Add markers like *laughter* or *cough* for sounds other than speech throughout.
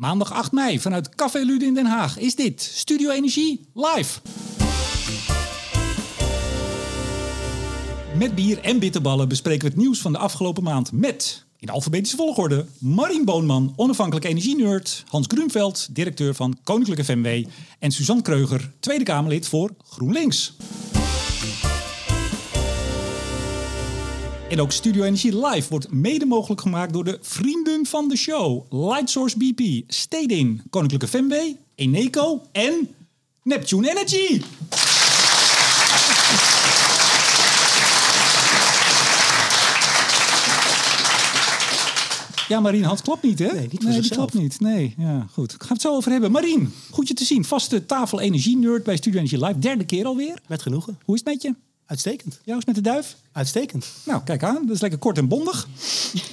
Maandag 8 mei vanuit Café Lude in Den Haag is dit Studio Energie live. Met bier en bitterballen bespreken we het nieuws van de afgelopen maand met... In alfabetische volgorde Marien Boonman, onafhankelijk energienerd. Hans Grunveld, directeur van Koninklijke FMW. En Suzanne Kreuger, Tweede Kamerlid voor GroenLinks. En ook Studio Energie Live wordt mede mogelijk gemaakt door de vrienden van de show. Lightsource BP, Stedin, Koninklijke FMW, Eneco en Neptune Energy. Ja, Marien, Hans klopt niet, hè? Nee, niet voor die klopt niet. Nee, ja, goed. Ik ga het zo over hebben. Marien, goed je te zien. Vaste tafel energie-nerd bij Studio Energie Live. Derde keer alweer. Met genoegen. Hoe is het met je? Uitstekend. Het met de duif? Uitstekend. Nou, kijk aan. Dat is lekker kort en bondig. *laughs*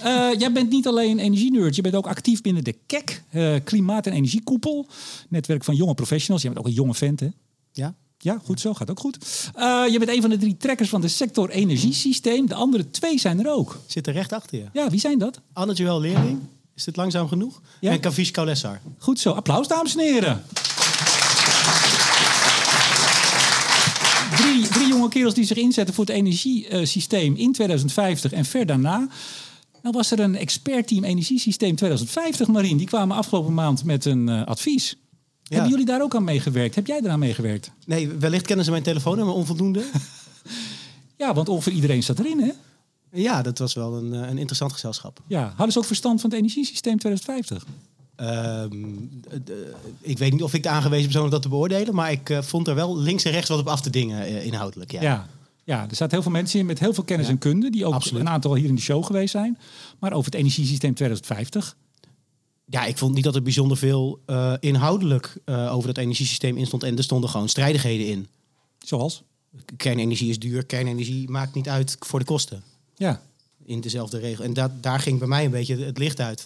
Eh, jij bent niet alleen energie-nerd. Je bent ook actief binnen de KEK, eh, Klimaat- en Energiekoepel. Netwerk van jonge professionals. Je bent ook een jonge vent, hè? Ja. Ja, goed zo. Gaat ook goed. Eh, je bent een van de drie trekkers van de sector energiesysteem. De andere twee zijn er ook. Zit er recht achter je. Ja, wie zijn dat? Anne Joël Leerling. Is dit langzaam genoeg? Ja. En Kavish Kaulessar. Goed zo. Applaus, dames en heren. Drie, jonge kerels die zich inzetten voor het energiesysteem in 2050 en ver daarna. Nou was er een expertteam Energiesysteem 2050, Marien. Die kwamen afgelopen maand met een eh, advies. Hebben jullie daar ook aan meegewerkt? Heb jij eraan meegewerkt? Nee, wellicht kennen ze mijn telefoonnummer onvoldoende. *laughs* Ja, want ongeveer iedereen staat erin, hè? ja, dat was wel een, eh, een interessant gezelschap. Ja. Hadden ze ook verstand van het energiesysteem 2050? Ehm, eh, ik weet niet of ik de aangewezen persoon om dat te beoordelen, maar ik eh, vond er wel links en rechts wat op af te dingen eh, inhoudelijk. Ja. Ja. ja. er zaten heel veel mensen in met heel veel kennis Ja. en kunde. Die ook Absoluut. een aantal hier in de show geweest zijn. Maar over het energiesysteem 2050. Ja, ik vond niet dat er bijzonder veel inhoudelijk over dat energiesysteem in stond. En er stonden gewoon strijdigheden in. Zoals? Kernenergie is duur, kernenergie maakt niet uit voor de kosten. Ja. In dezelfde regel. En dat, daar ging bij mij een beetje het licht uit.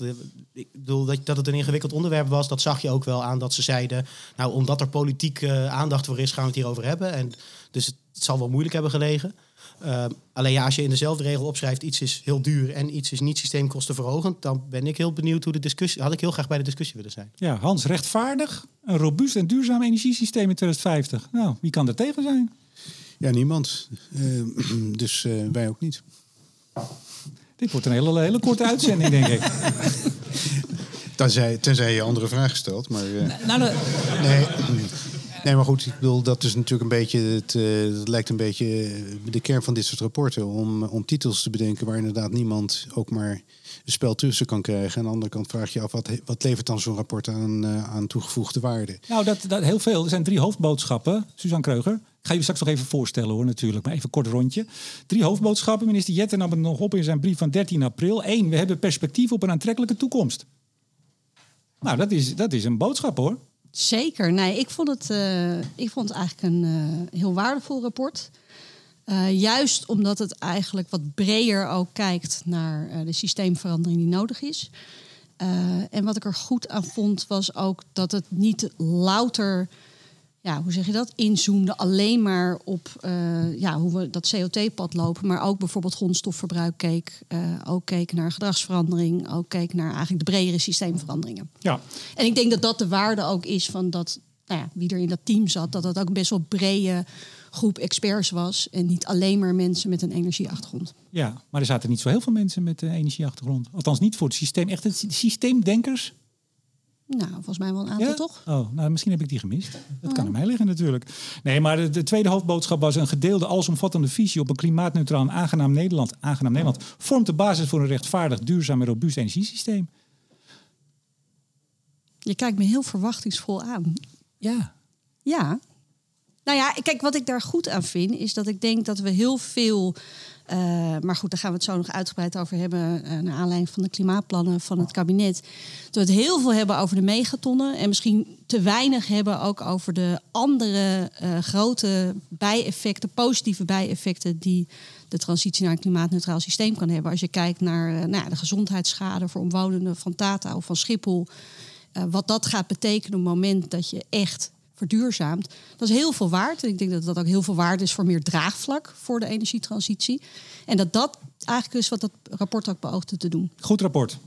Ik bedoel, dat, dat het een ingewikkeld onderwerp was, dat zag je ook wel aan dat ze zeiden... nou, omdat er politiek eh, aandacht voor is, gaan we het hierover hebben. En dus het, zal wel moeilijk hebben gelegen. Eh, alleen ja, als je in dezelfde regel opschrijft... iets is heel duur en iets is niet systeemkostenverhogend... dan ben ik heel benieuwd hoe de discussie... had ik heel graag bij de discussie willen zijn. Ja, Hans, rechtvaardig, een robuust en duurzaam energiesysteem in 2050. Nou, wie kan er tegen zijn? Ja, niemand. Eh, *clears throat* dus eh, wij ook niet. Dit wordt een hele, hele korte uitzending, denk ik. *laughs* Tenzij, tenzij je andere vragen stelt. Maar, eh, Nou, de- nee, nee, maar goed, ik bedoel, dat is natuurlijk een beetje. Het, eh, dat lijkt een beetje eh, de kern van dit soort rapporten. Om, om titels te bedenken waar inderdaad niemand ook maar een spel tussen kan krijgen. Aan de andere kant vraag je af, wat, wat levert dan zo'n rapport aan, eh, aan toegevoegde waarde? nou dat, dat, heel veel. Er zijn drie hoofdboodschappen. Suzanne Kreuger. Ik ga je straks nog even voorstellen hoor, natuurlijk. Maar even kort rondje. Drie hoofdboodschappen. Minister Jetten nam het nog op in zijn brief van 13 april. Eén, we hebben perspectief op een aantrekkelijke toekomst. Nou, dat is, dat is een boodschap hoor. Zeker. Nee, ik vond het, eh, ik vond het eigenlijk een eh, heel waardevol rapport. Eh, juist omdat het eigenlijk wat breder ook kijkt naar de systeemverandering die nodig is. En wat ik er goed aan vond, was ook dat het niet louter, ja, hoe zeg je dat, inzoomde alleen maar op eh, ja, hoe we dat CO2-pad lopen, maar ook bijvoorbeeld grondstofverbruik keek, eh, ook keek naar gedragsverandering, ook keek naar eigenlijk de bredere systeemveranderingen. Ja, En ik denk dat dat de waarde ook is van dat, nou ja, wie er in dat team zat, dat dat ook best wel brede groep experts was. En niet alleen maar mensen met een energieachtergrond. ja, maar er zaten niet zo heel veel mensen met een energieachtergrond. Althans niet voor het systeem. Echt het sy- systeemdenkers. Nou, volgens mij wel een aantal Ja? toch? Oh, nou, misschien heb ik die gemist. Dat kan aan mij liggen natuurlijk. Nee, maar de, de tweede hoofdboodschap was een gedeelde alsomvattende visie op een klimaatneutraal en aangenaam Nederland. Aangenaam Nederland vormt de basis voor een rechtvaardig, duurzaam en robuust energiesysteem. Je kijkt me heel verwachtingsvol aan. Ja. Ja. Nou ja, kijk, wat ik daar goed aan vind, is dat ik denk dat we heel veel. Eh, maar goed, daar gaan we het zo nog uitgebreid over hebben. eh, naar aanleiding van de klimaatplannen van het kabinet. Dat we het heel veel hebben over de megatonnen. En misschien te weinig hebben ook over de andere eh, grote bijeffecten, positieve bijeffecten. die de transitie naar een klimaatneutraal systeem kan hebben. Als je kijkt naar eh, nou de gezondheidsschade voor omwonenden van Tata of van Schiphol. Wat dat gaat betekenen op het moment dat je echt verduurzaamt. Dat is heel veel waard. En ik denk dat dat ook heel veel waard is voor meer draagvlak voor de energietransitie. En dat dat eigenlijk is wat dat rapport ook beoogde te doen. Goed rapport.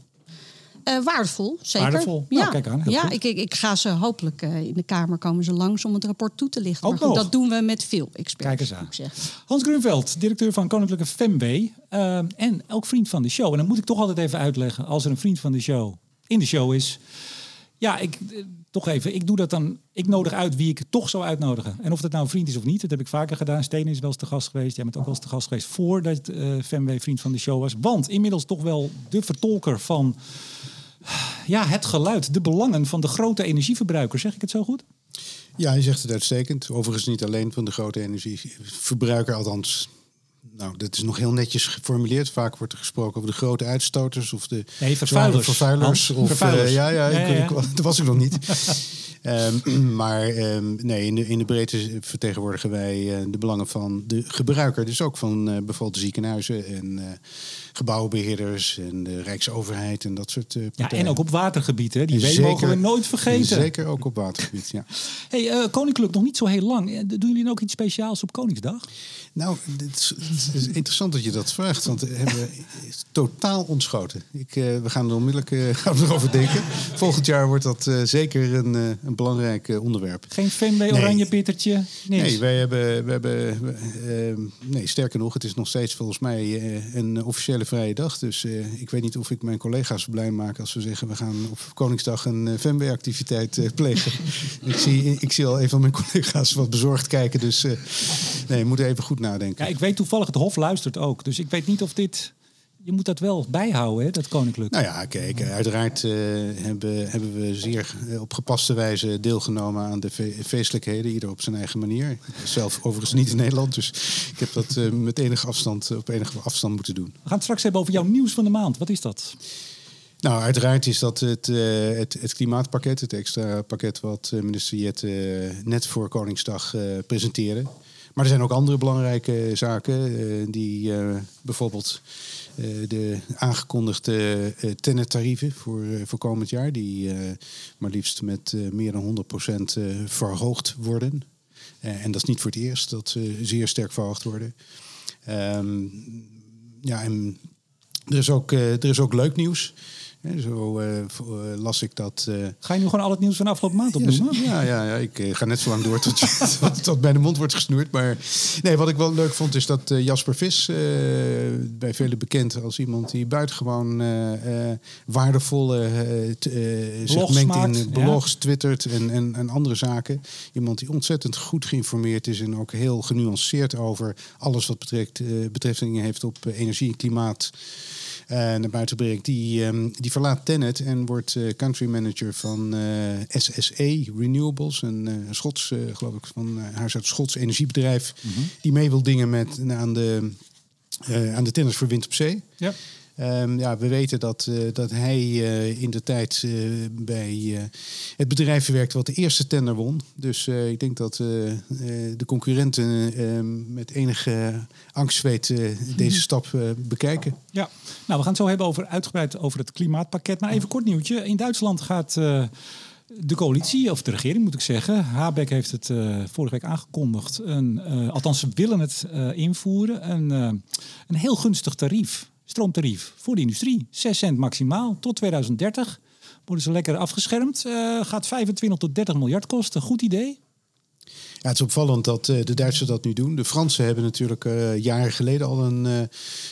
Eh, waardevol, zeker. Waardevol. Ja, Nou, kijk aan, ja ik, ik, ik ga ze hopelijk eh, in de Kamer komen ze langs om het rapport toe te lichten. Ook maar goed, nog. dat doen we met veel experts. Kijk eens aan. Hans Grunveld, directeur van Koninklijke Femway. eh, en ook vriend van de show. En dan moet ik toch altijd even uitleggen, als er een vriend van de show in de show is. Ja, ik, eh, toch even, ik doe dat dan, ik nodig uit wie ik toch zou uitnodigen. En of dat nou een vriend is of niet, dat heb ik vaker gedaan. Stenen is wel eens te gast geweest, jij bent ook wel eens te gast geweest voordat eh Femway vriend van de show was. Want inmiddels toch wel de vertolker van ja, het geluid, de belangen van de grote energieverbruikers. Zeg ik het zo goed? Ja, je zegt het uitstekend. Overigens niet alleen van de grote energieverbruiker, althans. Nou, dat is nog heel netjes geformuleerd. Vaak wordt er gesproken over de grote uitstoters of de Nee, vervuilers. vervuilers. Of, vervuilers. eh, ja, ja, Ja, ik, ja, *laughs* ik- dat was ik nog niet. *laughs* Ehm, *clears throat* maar ehm, nee, in de, in de breedte vertegenwoordigen wij eh, de belangen van de gebruiker. Dus ook van eh, bijvoorbeeld ziekenhuizen en eh, gebouwbeheerders en de Rijksoverheid en dat soort Ja, en ook op watergebied, hè? die Zeker- mogen we nooit vergeten. Zeker ook op watergebied, ja. *laughs* Hey, Koninklijk nog niet zo heel lang. Doen jullie ook iets speciaals op Koningsdag? Nou, is, het is interessant dat je dat vraagt, want we hebben totaal ontschoten. Ik, we gaan er onmiddellijk *laughs* erover denken. Volgend jaar wordt dat zeker een, eh, een belangrijk eh, onderwerp. Geen Nee. Oranje Bittertje? Niks. Nee, wij hebben, we hebben we- eh, nee, sterker nog, het is nog steeds volgens mij eh, een officiële vrije dag. Dus eh, ik weet niet of ik mijn collega's blij maak als we zeggen we gaan op Koningsdag een activiteit eh, plegen. *laughs* ik, zie, ik zie al een van mijn collega's wat bezorgd kijken, dus nee, we moeten even goed nadenken. Ja, ik weet toevallig, het Hof luistert ook. Dus ik weet niet of dit... Je moet dat wel bijhouden, hè, dat Koninklijk. Nou ja, kijk, uiteraard eh, hebben, hebben we zeer eh, op gepaste wijze deelgenomen aan de fe- feestelijkheden, ieder op zijn eigen manier. Zelf overigens niet in Nederland, dus ik heb dat eh, met enige afstand, op enige afstand moeten doen. We gaan het straks hebben over jouw nieuws van de maand. Wat is dat? Nou, uiteraard is dat het, eh, het, het klimaatpakket, het extra pakket wat eh, minister Jet eh, net voor Koningsdag eh, presenteerde. Maar er zijn ook andere belangrijke zaken, eh, die eh, bijvoorbeeld eh, de aangekondigde uh, tennettarieven voor, eh, voor komend jaar, die eh, maar liefst met eh, meer dan 100% eh, verhoogd worden. Eh, en dat is niet voor het eerst dat ze zeer sterk verhoogd worden. Ehm, ja, en er is ook, eh, er is ook leuk nieuws. Zo eh, eh, las ik dat. eh, Ga je nu gewoon al het nieuws van de afgelopen maand opnoemen? ja, ja, ja, ik ga net zo lang door tot, *laughs* tot, tot bij de mond wordt gesnoerd. Maar nee, wat ik wel leuk vond is dat Jasper Vis, bij velen bekend als iemand die buitengewoon waardevolle zich mengt in ja. blogs, twittert en, en, en andere zaken. Iemand die ontzettend goed geïnformeerd is en ook heel genuanceerd over alles wat betreft, eh, betreffing heeft op energie en klimaat naar buiten brengt. Die, ehm, die verlaat Tennet en wordt eh, country manager van eh, SSE Renewables. Een eh, Schots, eh, geloof ik, van haar uit Schots energiebedrijf. Die mee wil dingen met, aan, de, eh, aan de tennis voor wind op zee. Ja. Ehm, ja, we weten dat, eh, dat hij eh, in de tijd eh, bij het bedrijf werkte wat de eerste tender won. Dus ik denk dat de concurrenten eh, met enige angstzweet eh, deze stap bekijken. Ja, nou, we gaan het zo hebben over uitgebreid over het klimaatpakket. Maar even kort nieuwtje. In Duitsland gaat de coalitie, of de regering moet ik zeggen. Habeck heeft het vorige week aangekondigd. Een, althans, ze willen het invoeren. Een, een heel gunstig tarief, stroomtarief voor de industrie. 6 cent maximaal tot 2030. Worden ze lekker afgeschermd. Eh, gaat 25 tot 30 miljard kosten. Goed idee. Ja, het is opvallend dat eh, de Duitsers dat nu doen. De Fransen hebben natuurlijk eh, jaren geleden al een,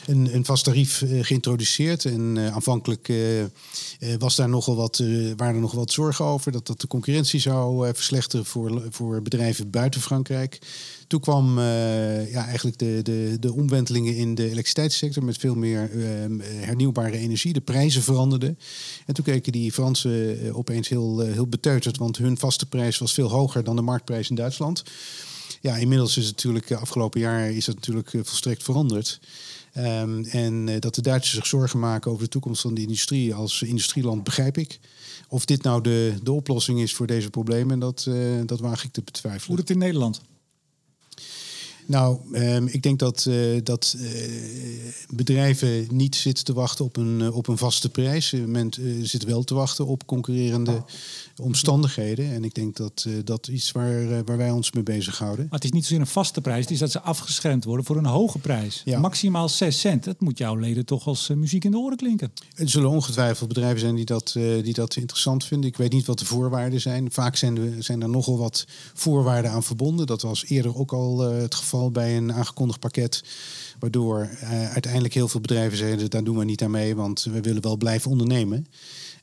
een, een vast tarief geïntroduceerd. En aanvankelijk was daar nogal wat, waren er nog wat zorgen over dat dat de concurrentie zou verslechteren voor, voor bedrijven buiten Frankrijk. Toen kwam eh, ja, eigenlijk de, de, de omwentelingen in de elektriciteitssector met veel meer eh, hernieuwbare energie. De prijzen veranderden. En toen keken die Fransen eh, opeens heel, eh, heel beteuterd, want hun vaste prijs was veel hoger dan de marktprijs in Duitsland. Ja, inmiddels is het natuurlijk afgelopen jaar is het natuurlijk volstrekt veranderd. Um, en dat de Duitsers zich zorgen maken over de toekomst van de industrie als industrieland, begrijp ik. Of dit nou de, de oplossing is voor deze problemen, dat, dat waag ik te betwijfelen. Hoe het in Nederland? Nou, ehm, ik denk dat, eh, dat eh, bedrijven niet zitten te wachten op een, eh, op een vaste prijs. Men zit wel te wachten op concurrerende omstandigheden. En ik denk dat dat iets waar, waar wij ons mee bezighouden. Maar het is niet zozeer een vaste prijs, het is dat ze afgeschermd worden voor een hoge prijs. Ja. Maximaal 6 cent. Dat moet jouw leden toch als muziek in de oren klinken. Er zullen ongetwijfeld bedrijven zijn die dat, die dat interessant vinden. Ik weet niet wat de voorwaarden zijn. Vaak zijn, er, zijn er nogal wat voorwaarden aan verbonden. Dat was eerder ook al het geval bij een aangekondigd pakket. Waardoor uiteindelijk heel veel bedrijven zeiden, daar doen we niet aan mee, want we willen wel blijven ondernemen.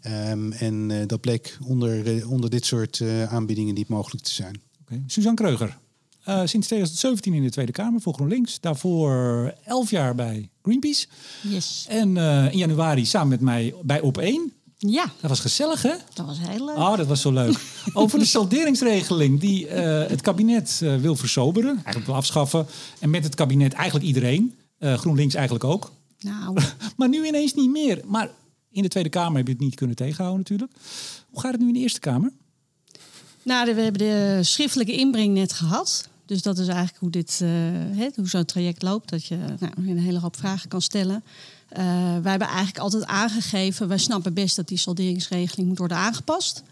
Um, en uh, dat bleek onder, uh, onder dit soort aanbiedingen niet mogelijk te zijn. Okay. Suzanne Kreuger, sinds 2017 in de Tweede Kamer voor GroenLinks. Daarvoor 11 jaar bij Greenpeace. Yes. En in januari samen met mij bij Op1. Ja. Dat was gezellig, hè? Dat was heel leuk. Oh, dat was zo leuk. *laughs* Over de salderingsregeling die uh, het kabinet uh, wil versoberen, eigenlijk wil afschaffen. En met het kabinet eigenlijk iedereen. Uh, GroenLinks eigenlijk ook. Nou. *laughs* maar nu ineens niet meer. Maar in de Tweede Kamer heb je het niet kunnen tegenhouden natuurlijk. Hoe gaat het nu in de Eerste Kamer? Nou, we hebben de schriftelijke inbreng net gehad. Dus dat is eigenlijk hoe, dit, hoe zo'n traject loopt. Dat je nou, een hele hoop vragen kan stellen. Uh, wij hebben eigenlijk altijd aangegeven, wij snappen best dat die salderingsregeling moet worden aangepast.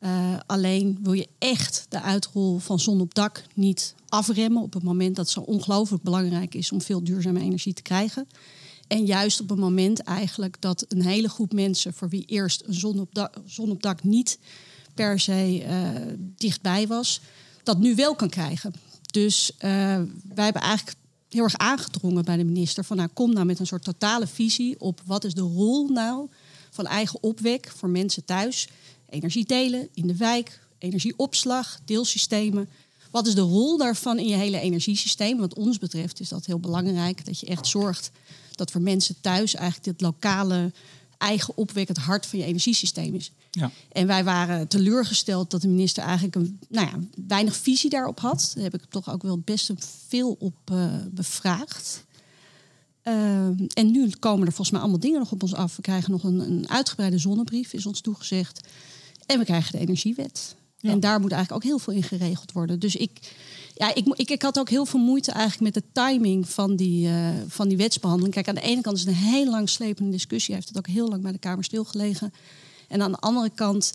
Uh, alleen wil je echt de uitrol van zon op dak niet afremmen op het moment dat het zo ongelooflijk belangrijk is om veel duurzame energie te krijgen. En juist op het moment eigenlijk dat een hele groep mensen voor wie eerst een zon op dak, zon op dak niet per se uh, dichtbij was, dat nu wel kan krijgen. Dus wij hebben eigenlijk heel erg aangedrongen bij de minister van nou kom nou met een soort totale visie op wat is de rol nou van eigen opwek voor mensen thuis. Energie delen in de wijk, energieopslag, deelsystemen. Wat is de rol daarvan in je hele energiesysteem? Wat ons betreft is dat heel belangrijk dat je echt zorgt dat voor mensen thuis eigenlijk dit lokale eigen opwek het hart van je energiesysteem is. Ja. En wij waren teleurgesteld dat de minister eigenlijk een, nou ja, weinig visie daarop had. Daar heb ik toch ook wel best veel op uh, bevraagd. Uh, en nu komen er volgens mij allemaal dingen nog op ons af. We krijgen nog een, een uitgebreide zonnebrief, is ons toegezegd. En we krijgen de energiewet. Ja. En daar moet eigenlijk ook heel veel in geregeld worden. Dus ik, ja, ik, ik, ik had ook heel veel moeite eigenlijk met de timing van die, uh, van die wetsbehandeling. Kijk, aan de ene kant is het een heel lang slepende discussie. Hij heeft het ook heel lang bij de Kamer stilgelegen. En aan de andere kant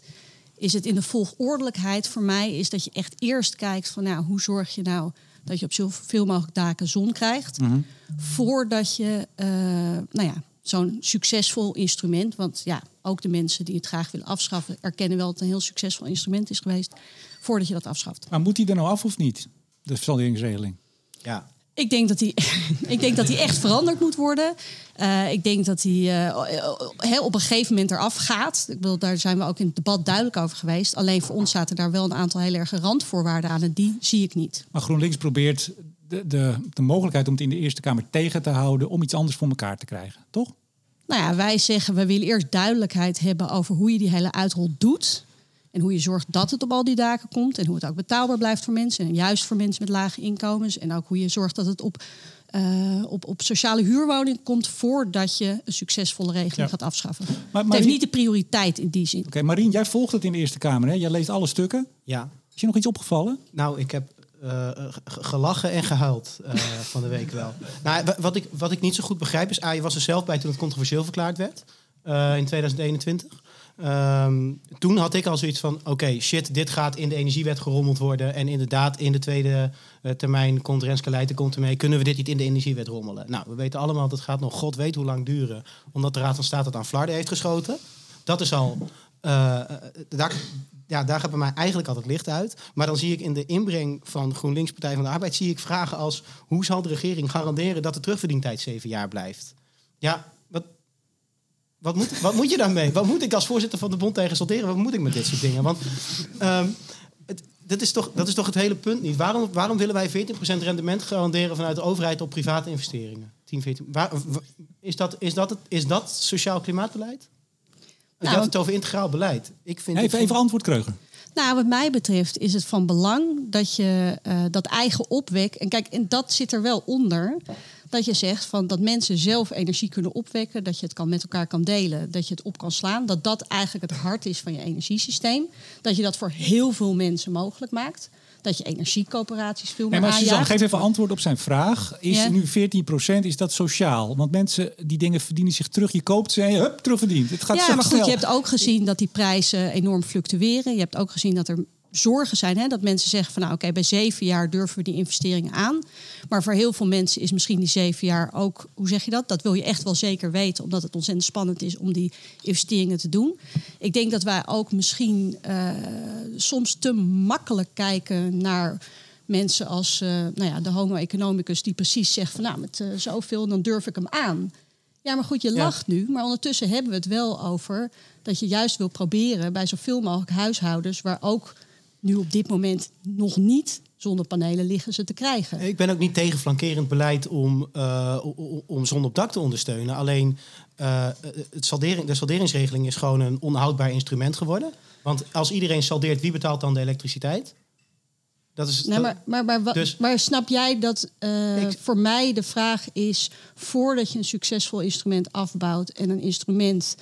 is het in de volgordelijkheid voor mij... is dat je echt eerst kijkt van nou, hoe zorg je nou dat je op zoveel mogelijk daken zon krijgt... Mm -hmm. voordat je uh, nou ja, zo'n succesvol instrument... want ja, ook de mensen die het graag willen afschaffen... erkennen wel dat het een heel succesvol instrument is geweest... voordat je dat afschaft. Maar moet die er nou af of niet, de salderingsregeling? Ja, ik denk dat die, *laughs* ik denk dat die echt veranderd moet worden. Uh, ik denk dat die uh, op een gegeven moment eraf gaat. Ik bedoel, daar zijn we ook in het debat duidelijk over geweest. Alleen voor ons zaten daar wel een aantal heel erge randvoorwaarden aan. En die zie ik niet. Maar GroenLinks probeert de, de, de mogelijkheid om het in de Eerste Kamer tegen te houden... om iets anders voor elkaar te krijgen, toch? Nou ja, wij zeggen we willen eerst duidelijkheid hebben over hoe je die hele uitrol doet. En hoe je zorgt dat het op al die daken komt. En hoe het ook betaalbaar blijft voor mensen. En juist voor mensen met lage inkomens. En ook hoe je zorgt dat het op, uh, op, op sociale huurwoning komt. voordat je een succesvolle regeling Ja. gaat afschaffen. Maar, het heeft niet de prioriteit in die zin. Oké, Marien, jij volgt het in de Eerste Kamer, hè? Jij leest alle stukken. ja. Is je nog iets opgevallen? Nou, ik heb eh, g- gelachen en gehuild eh, *laughs* van de week wel. Nou, wa- wat, ik, wat ik niet zo goed begrijp is... Ah, je was er zelf bij toen het controversieel verklaard werd. eh, in 2021. Ehm, toen had ik al zoiets van... Oké, shit, dit gaat in de energiewet gerommeld worden. En inderdaad, in de tweede eh, termijn komt Renske Leijten komt ermee. Kunnen we dit niet in de energiewet rommelen? Nou, we weten allemaal dat gaat nog god weet hoe lang duren. Omdat de Raad van State het aan Flarden heeft geschoten. Dat is al... eh, eh, daar, ja, daar gaat bij mij eigenlijk altijd licht uit. Maar dan zie ik in de inbreng van GroenLinks Partij van de Arbeid... zie ik vragen als... hoe zal de regering garanderen dat de terugverdientijd zeven jaar blijft? Ja, wat, moet, wat moet je daarmee? Wat moet ik als voorzitter van de Bond tegen solderen? Wat moet ik met dit soort dingen? Want ehm, het, dat, is toch, dat is toch het hele punt niet. Waarom, waarom willen wij 14% rendement garanderen vanuit de overheid op private investeringen? 10, 14, waar, wa- is, dat, is, dat het, is dat sociaal klimaatbeleid? Je Nou, had het over integraal beleid. Ik vind Even, even antwoord Kreuger. Nou, wat mij betreft is het van belang dat je eh, dat eigen opwek. En kijk, en dat zit er wel onder. Dat je zegt van dat mensen zelf energie kunnen opwekken. Dat je het kan met elkaar kan delen. Dat je het op kan slaan. Dat dat eigenlijk het hart is van je energiesysteem. Dat je dat voor heel veel mensen mogelijk maakt. Dat je energiecoöperaties veel Nee, meer maar Suzanne, aanjaagt. geef even antwoord op zijn vraag. Is Ja. nu 14%, is dat sociaal? Want mensen, die dingen verdienen zich terug. Je koopt ze en je, hup, terugverdiend. Het gaat ja, zo maar goed, je hebt ook gezien dat die prijzen enorm fluctueren. Je hebt ook gezien dat er zorgen zijn. Hè? Dat mensen zeggen van nou oké, bij zeven jaar durven we die investeringen aan. Maar voor heel veel mensen is misschien die zeven jaar ook, hoe zeg je dat? Dat wil je echt wel zeker weten, omdat het ontzettend spannend is om die investeringen te doen. Ik denk dat wij ook misschien eh, soms te makkelijk kijken naar mensen als eh, nou ja, de homo economicus die precies zegt van nou met eh, zoveel dan durf ik hem aan. Ja, maar goed, je Ja. lacht nu. Maar ondertussen hebben we het wel over dat je juist wil proberen bij zoveel mogelijk huishoudens, waar ook nu op dit moment nog niet zonnepanelen liggen, ze te krijgen. Ik ben ook niet tegen flankerend beleid om, o- om zon op dak te ondersteunen. Alleen eh, het saldering, de salderingsregeling is gewoon een onhoudbaar instrument geworden. Want als iedereen saldeert, wie betaalt dan de elektriciteit? Dat is, Nee, maar, maar, maar, Dus- maar snap jij dat eh, Ik- voor mij de vraag is... voordat je een succesvol instrument afbouwt... en een instrument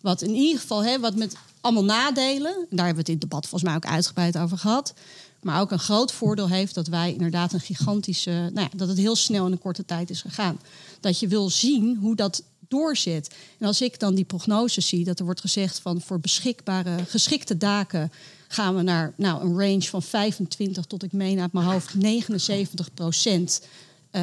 wat in ieder geval... Hè, wat met allemaal nadelen... en daar hebben we het in het debat volgens mij ook uitgebreid over gehad... maar ook een groot voordeel heeft dat wij inderdaad een gigantische... Nou ja, dat het heel snel in een korte tijd is gegaan. Dat je wil zien hoe dat doorzet. En als ik dan die prognose zie, dat er wordt gezegd van voor beschikbare, geschikte daken gaan we naar nou, een range van 25 tot ik meen uit mijn hoofd 79 procent eh,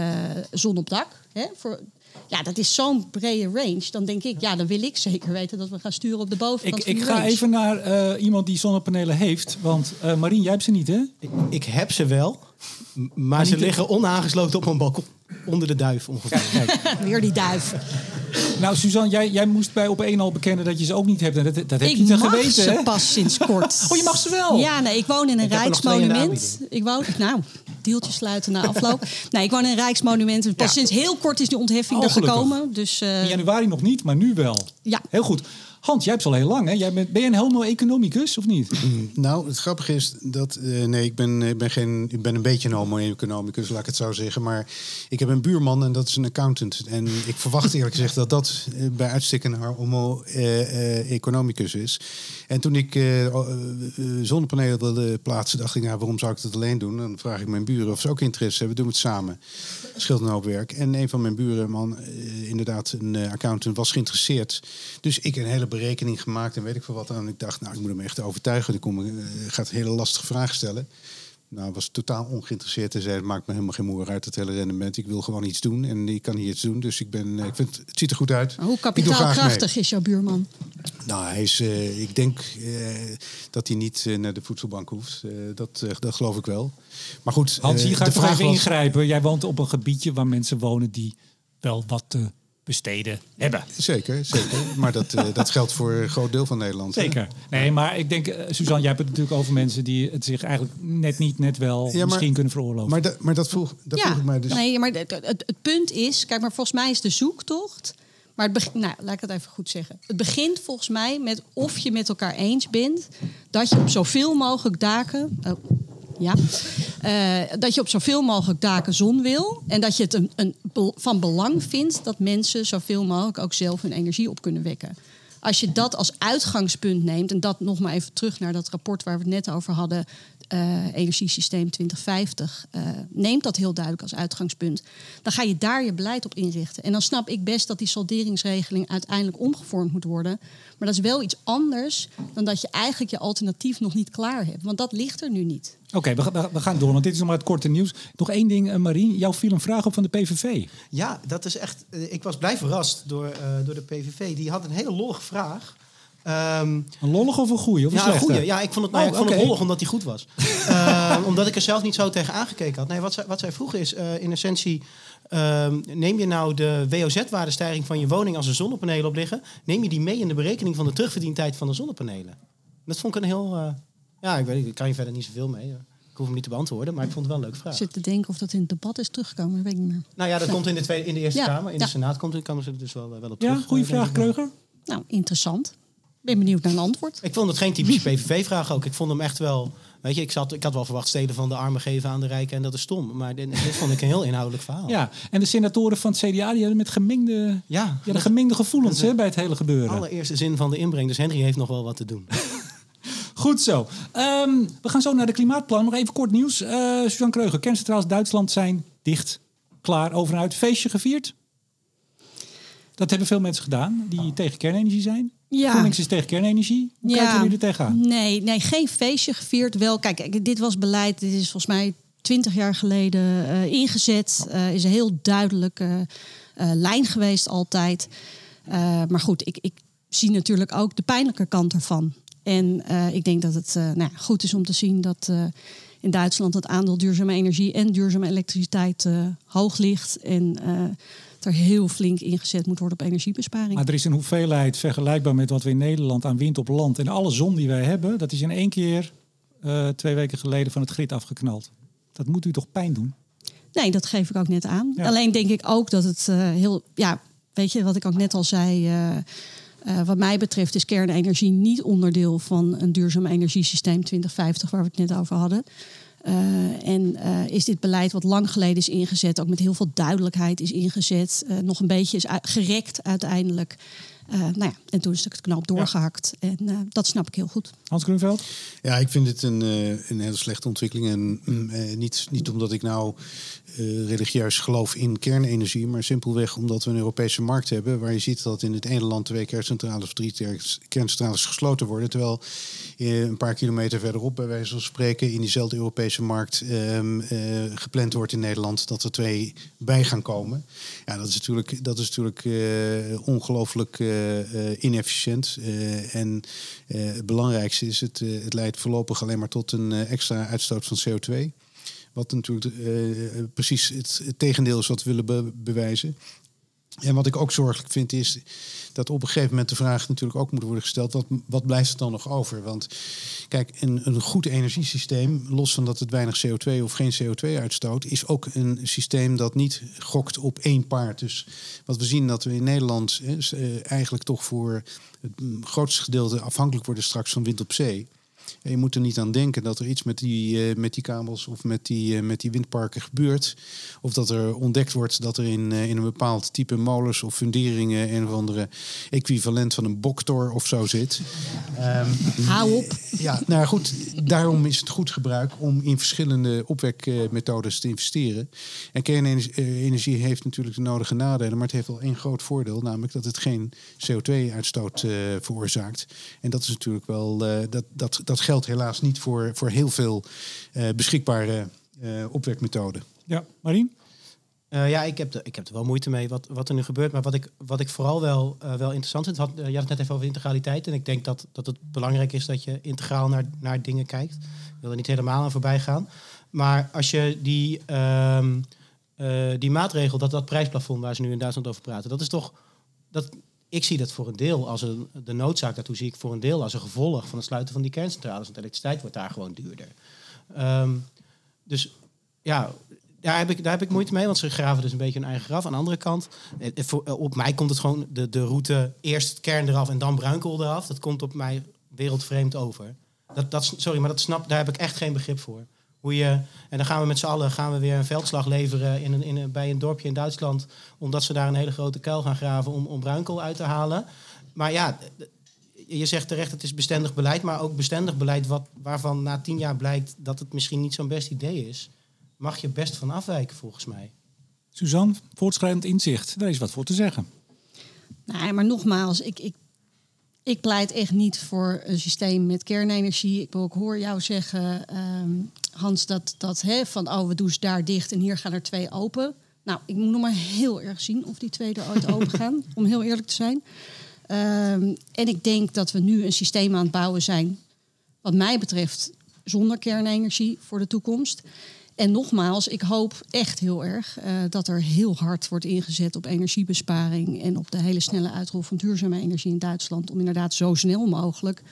zon op dak. Hè, voor, ja, dat is zo'n brede range. Dan denk ik, ja, dan wil ik zeker weten dat we gaan sturen op de bovenkant Ik, van ik ga range. even naar eh, iemand die zonnepanelen heeft. Want eh Marien, jij hebt ze niet, hè? ik, ik heb ze wel, maar, ze niet de- liggen onaangesloten op mijn balkon. Onder de duif ongeveer. Kijk. Weer die duif. Nou, Suzanne, jij, jij moest bij op één al bekennen dat je ze ook niet hebt. En dat, dat heb ik je te mag geweten, ze hè? pas sinds kort. Oh, je mag ze wel? Ja, nee, ik woon in een Ik rijksmonument. Ik woon, nou, deeltje sluiten na afloop. *laughs* nee, ik woon in een rijksmonument. En Pas Ja. sinds heel kort is die ontheffing Oh, er gekomen. Dus eh, In januari nog niet, maar nu wel. Ja. Heel goed. Hans, jij hebt al heel lang, hè? Jij bent, ben je een homo economicus, of niet? Nou, het grappige is dat... eh, nee, ik ben, ik, ben geen, ik ben een beetje een homo-economicus, laat ik het zo zeggen. Maar ik heb een buurman en dat is een accountant. En ik verwacht eerlijk gezegd dat dat eh, bij uitstek een homo-economicus is. En toen ik eh, zonnepanelen wilde plaatsen, dacht ik... Nou, waarom zou ik dat alleen doen? Dan vraag ik mijn buren of ze ook interesse hebben. Doen we het samen. Scheelt een hoop werk. En een van mijn buren, man, inderdaad een accountant, was geïnteresseerd. Dus ik een hele berekening gemaakt en weet ik veel wat. En ik dacht, nou, ik moet hem echt overtuigen. Ik kom, eh, gaat hele lastige vragen stellen. Nou, was totaal ongeïnteresseerd en zei: Het maakt me helemaal geen moer uit, het hele rendement. Ik wil gewoon iets doen en ik kan hier iets doen. Dus ik ben, eh, ik vind het ziet er goed uit. hoe Ik kapitaalkrachtig is jouw buurman? Nou, hij is, eh, ik denk eh, dat hij niet naar de voedselbank hoeft. Eh, dat, dat geloof ik wel. Maar goed, Hans, hier ga de ik toch vraag even was- ingrijpen. Jij woont op een gebiedje waar mensen wonen die wel wat te besteden hebben. Zeker, zeker. maar dat, eh, dat geldt voor een groot deel van Nederland. hè? Zeker. Nee, maar ik denk, eh, Suzanne, jij hebt het natuurlijk over mensen die het zich eigenlijk net niet, net wel Ja, maar- misschien kunnen veroorloven. Maar, dat maar dat vroeg, dat vroeg ik mij dus. nee, maar het, het, het punt is, kijk, maar volgens mij is de zoektocht. Maar het begint, nou, laat ik het even goed zeggen. Het begint volgens mij met of je met elkaar eens bent dat je op zoveel mogelijk daken. Ja, eh, dat je op zoveel mogelijk daken zon wil. En dat je het een, een, van belang vindt dat mensen zoveel mogelijk ook zelf hun energie op kunnen wekken. Als je dat als uitgangspunt neemt, en dat nog maar even terug naar dat rapport waar we het net over hadden, Energiesysteem 2050, eh, neemt dat heel duidelijk als uitgangspunt. Dan ga je daar je beleid op inrichten. En dan snap ik best dat die salderingsregeling uiteindelijk omgevormd moet worden. Maar dat is wel iets anders dan dat je eigenlijk je alternatief nog niet klaar hebt. Want dat ligt er nu niet. Oké, we, gaan- we gaan door, want dit is nog maar het korte nieuws. Nog één ding, eh, Marien. Jou viel een vraag op van de PVV. Ja, dat is echt. eh, ik was blij verrast door, eh, door de PVV. Die had een hele lollige vraag. Ehm, Een lollige of een goeie? Of een ja, een slechte? goeie. Ja, ik vond het, nou, Oh, ik vond het lollig omdat hij goed was. *laughs* Ehm, omdat ik er zelf niet zo tegen aangekeken had. Nee, wat zij, wat zij vroegen is eh, in essentie... ehm, neem je nou de WOZ-waardestijging van je woning als er zonnepanelen op liggen... neem je die mee in de berekening van de terugverdientijd van de zonnepanelen? Dat vond ik een heel... eh, ja, ik weet ik kan je verder niet zoveel mee. Ik hoef hem niet te beantwoorden, maar ik vond het wel een leuke vraag. Ik zit te denken of dat in het debat is teruggekomen. Dat weet ik niet meer. Nou ja, dat komt in de, tweede, in de Eerste Ja, Kamer. In ja. de Senaat komt, ze er dus wel, wel op terug. Ja, goede eh, vraag. Kreuger. Nou, interessant. Ben benieuwd naar een antwoord. Ik vond het geen typische PVV-vraag ook. Ik vond hem echt wel... Weet je, ik, zat, ik had wel verwacht steden van de armen geven aan de rijken en dat is stom. Maar dit, dit vond ik een heel inhoudelijk verhaal. Ja, en de senatoren van het CDA die hadden met gemengde, Ja, ja, de gemengde gevoelens hè, bij het hele gebeuren. allereerste zin van de inbreng. Dus Henry heeft nog wel wat te doen. *laughs* Goed zo. Ehm, we gaan zo naar de klimaatplan. Nog even kort nieuws. Uh, Suzanne Kreuger, kerncentrales Duitsland zijn dicht. Klaar, over en uit. Feestje gevierd? Dat hebben veel mensen gedaan die tegen kernenergie zijn. Ja. GroenLinks is tegen kernenergie. Hoe ja. kijken jullie er tegenaan? Nee, nee, geen feestje gevierd. Wel, kijk, dit was beleid. Dit is volgens mij twintig jaar geleden uh, ingezet. Uh, is een heel duidelijke uh, lijn geweest altijd. maar goed, ik, ik zie natuurlijk ook de pijnlijke kant ervan. En ik denk dat het nou, goed is om te zien dat in Duitsland het aandeel duurzame energie en duurzame elektriciteit hoog ligt. En er heel flink ingezet moet worden op energiebesparing. Maar er is een hoeveelheid vergelijkbaar met wat we in Nederland aan wind op land en alle zon die wij hebben, dat is in één keer uh, twee weken geleden van het grid afgeknald. Dat moet u toch pijn doen? Nee, dat geef ik ook net aan. Alleen denk ik ook dat het uh, heel, ja, weet je wat ik ook net al zei. Uh, wat mij betreft is kernenergie niet onderdeel van een duurzaam energiesysteem 2050, waar we het net over hadden. Uh, en uh, is dit beleid wat lang geleden is ingezet, ook met heel veel duidelijkheid is ingezet, uh, nog een beetje is gerekt uiteindelijk. nou ja, en toen is het knap doorgehakt. Ja. En dat snap ik heel goed. Hans Groenveld? Ja, ik vind het een, een hele slechte ontwikkeling. En mm, niet, niet omdat ik nou uh, religieus geloof in kernenergie, maar simpelweg omdat we een Europese markt hebben waar je ziet dat in het ene land twee kerncentrales of drie kerncentrales gesloten worden, terwijl een paar kilometer verderop, bij wijze van spreken, in diezelfde Europese markt um, uh, gepland wordt in Nederland dat er twee bij gaan komen. Ja, dat is natuurlijk, dat is natuurlijk ongelooflijk inefficiënt. en het belangrijkste is, het, het leidt voorlopig alleen maar tot een extra uitstoot van CO2. Wat natuurlijk uh, precies het, het, tegendeel is wat we willen bewijzen. En wat ik ook zorgelijk vind is dat op een gegeven moment de vraag natuurlijk ook moet worden gesteld: wat, wat blijft er dan nog over? Want kijk, een, een goed energiesysteem, los van dat het weinig CO2 of geen CO2 uitstoot, is ook een systeem dat niet gokt op één paard. Dus wat we zien dat we in Nederland eh, eigenlijk toch voor het grootste gedeelte afhankelijk worden straks van wind op zee. En je moet er niet aan denken dat er iets met die, uh, met die kabels of met die, uh, met die windparken gebeurt. Of dat er ontdekt wordt dat er in, uh, in een bepaald type molens of funderingen een of andere equivalent van een boktor of zo zit. Um, Hou op. Ja, nou goed, daarom is het goed gebruik om in verschillende opwekmethodes te investeren. En kernenergie heeft natuurlijk de nodige nadelen, maar het heeft wel één groot voordeel, namelijk dat het geen CO2-uitstoot veroorzaakt. En dat is natuurlijk wel, dat, dat, dat geldt helaas niet voor, voor heel veel uh, beschikbare uh, opwekmethoden. Ja, Marien? Uh, ja, ik heb, de, ik heb er wel moeite mee wat, wat er nu gebeurt. Maar wat ik, wat ik vooral wel, wel interessant vind, had, je had het net even over integraliteit. En ik denk dat, dat het belangrijk is dat je integraal naar, naar dingen kijkt. Ik wil er niet helemaal aan voorbij gaan. Maar als je die, uh, die maatregel, dat, dat prijsplafond waar ze nu in Duitsland over praten, dat is toch. Dat, ik zie dat voor een deel als een, de noodzaak daartoe zie ik voor een deel als een gevolg van het sluiten van die kerncentrales. Want elektriciteit wordt daar gewoon duurder. Um, dus ja, daar heb, ik, daar heb ik moeite mee, want ze graven dus een beetje hun eigen graf. Aan de andere kant, eh, eh, op mij komt het gewoon de, de route eerst het kern eraf en dan bruinkool eraf. Dat komt op mij wereldvreemd over. Dat, dat, sorry, maar dat snap, daar heb ik echt geen begrip voor. Hoe je, en dan gaan we met z'n allen gaan we weer een veldslag leveren in een, in een, bij een dorpje in Duitsland. Omdat ze daar een hele grote kuil gaan graven om, om bruinkool uit te halen. Maar ja, je zegt terecht, het is bestendig beleid. Maar ook bestendig beleid wat, waarvan na tien jaar blijkt dat het misschien niet zo'n best idee is. Mag je best van afwijken volgens mij. Suzanne, voortschrijdend inzicht. Daar is wat voor te zeggen. Nee, maar nogmaals, ik, ik ik pleit echt niet voor een systeem met kernenergie. Ik, ik hoor jou zeggen, ehm, Hans, dat, dat hè, van oh, we doen ze daar dicht en hier gaan er twee open. Nou, ik moet nog maar heel erg zien of die twee er ooit open gaan, *laughs* om heel eerlijk te zijn. Ehm, en ik denk dat we nu een systeem aan het bouwen zijn, wat mij betreft, zonder kernenergie voor de toekomst. En nogmaals, ik hoop echt heel erg uh, dat er heel hard wordt ingezet op energiebesparing en op de hele snelle uitrol van duurzame energie in Duitsland. Om inderdaad zo snel mogelijk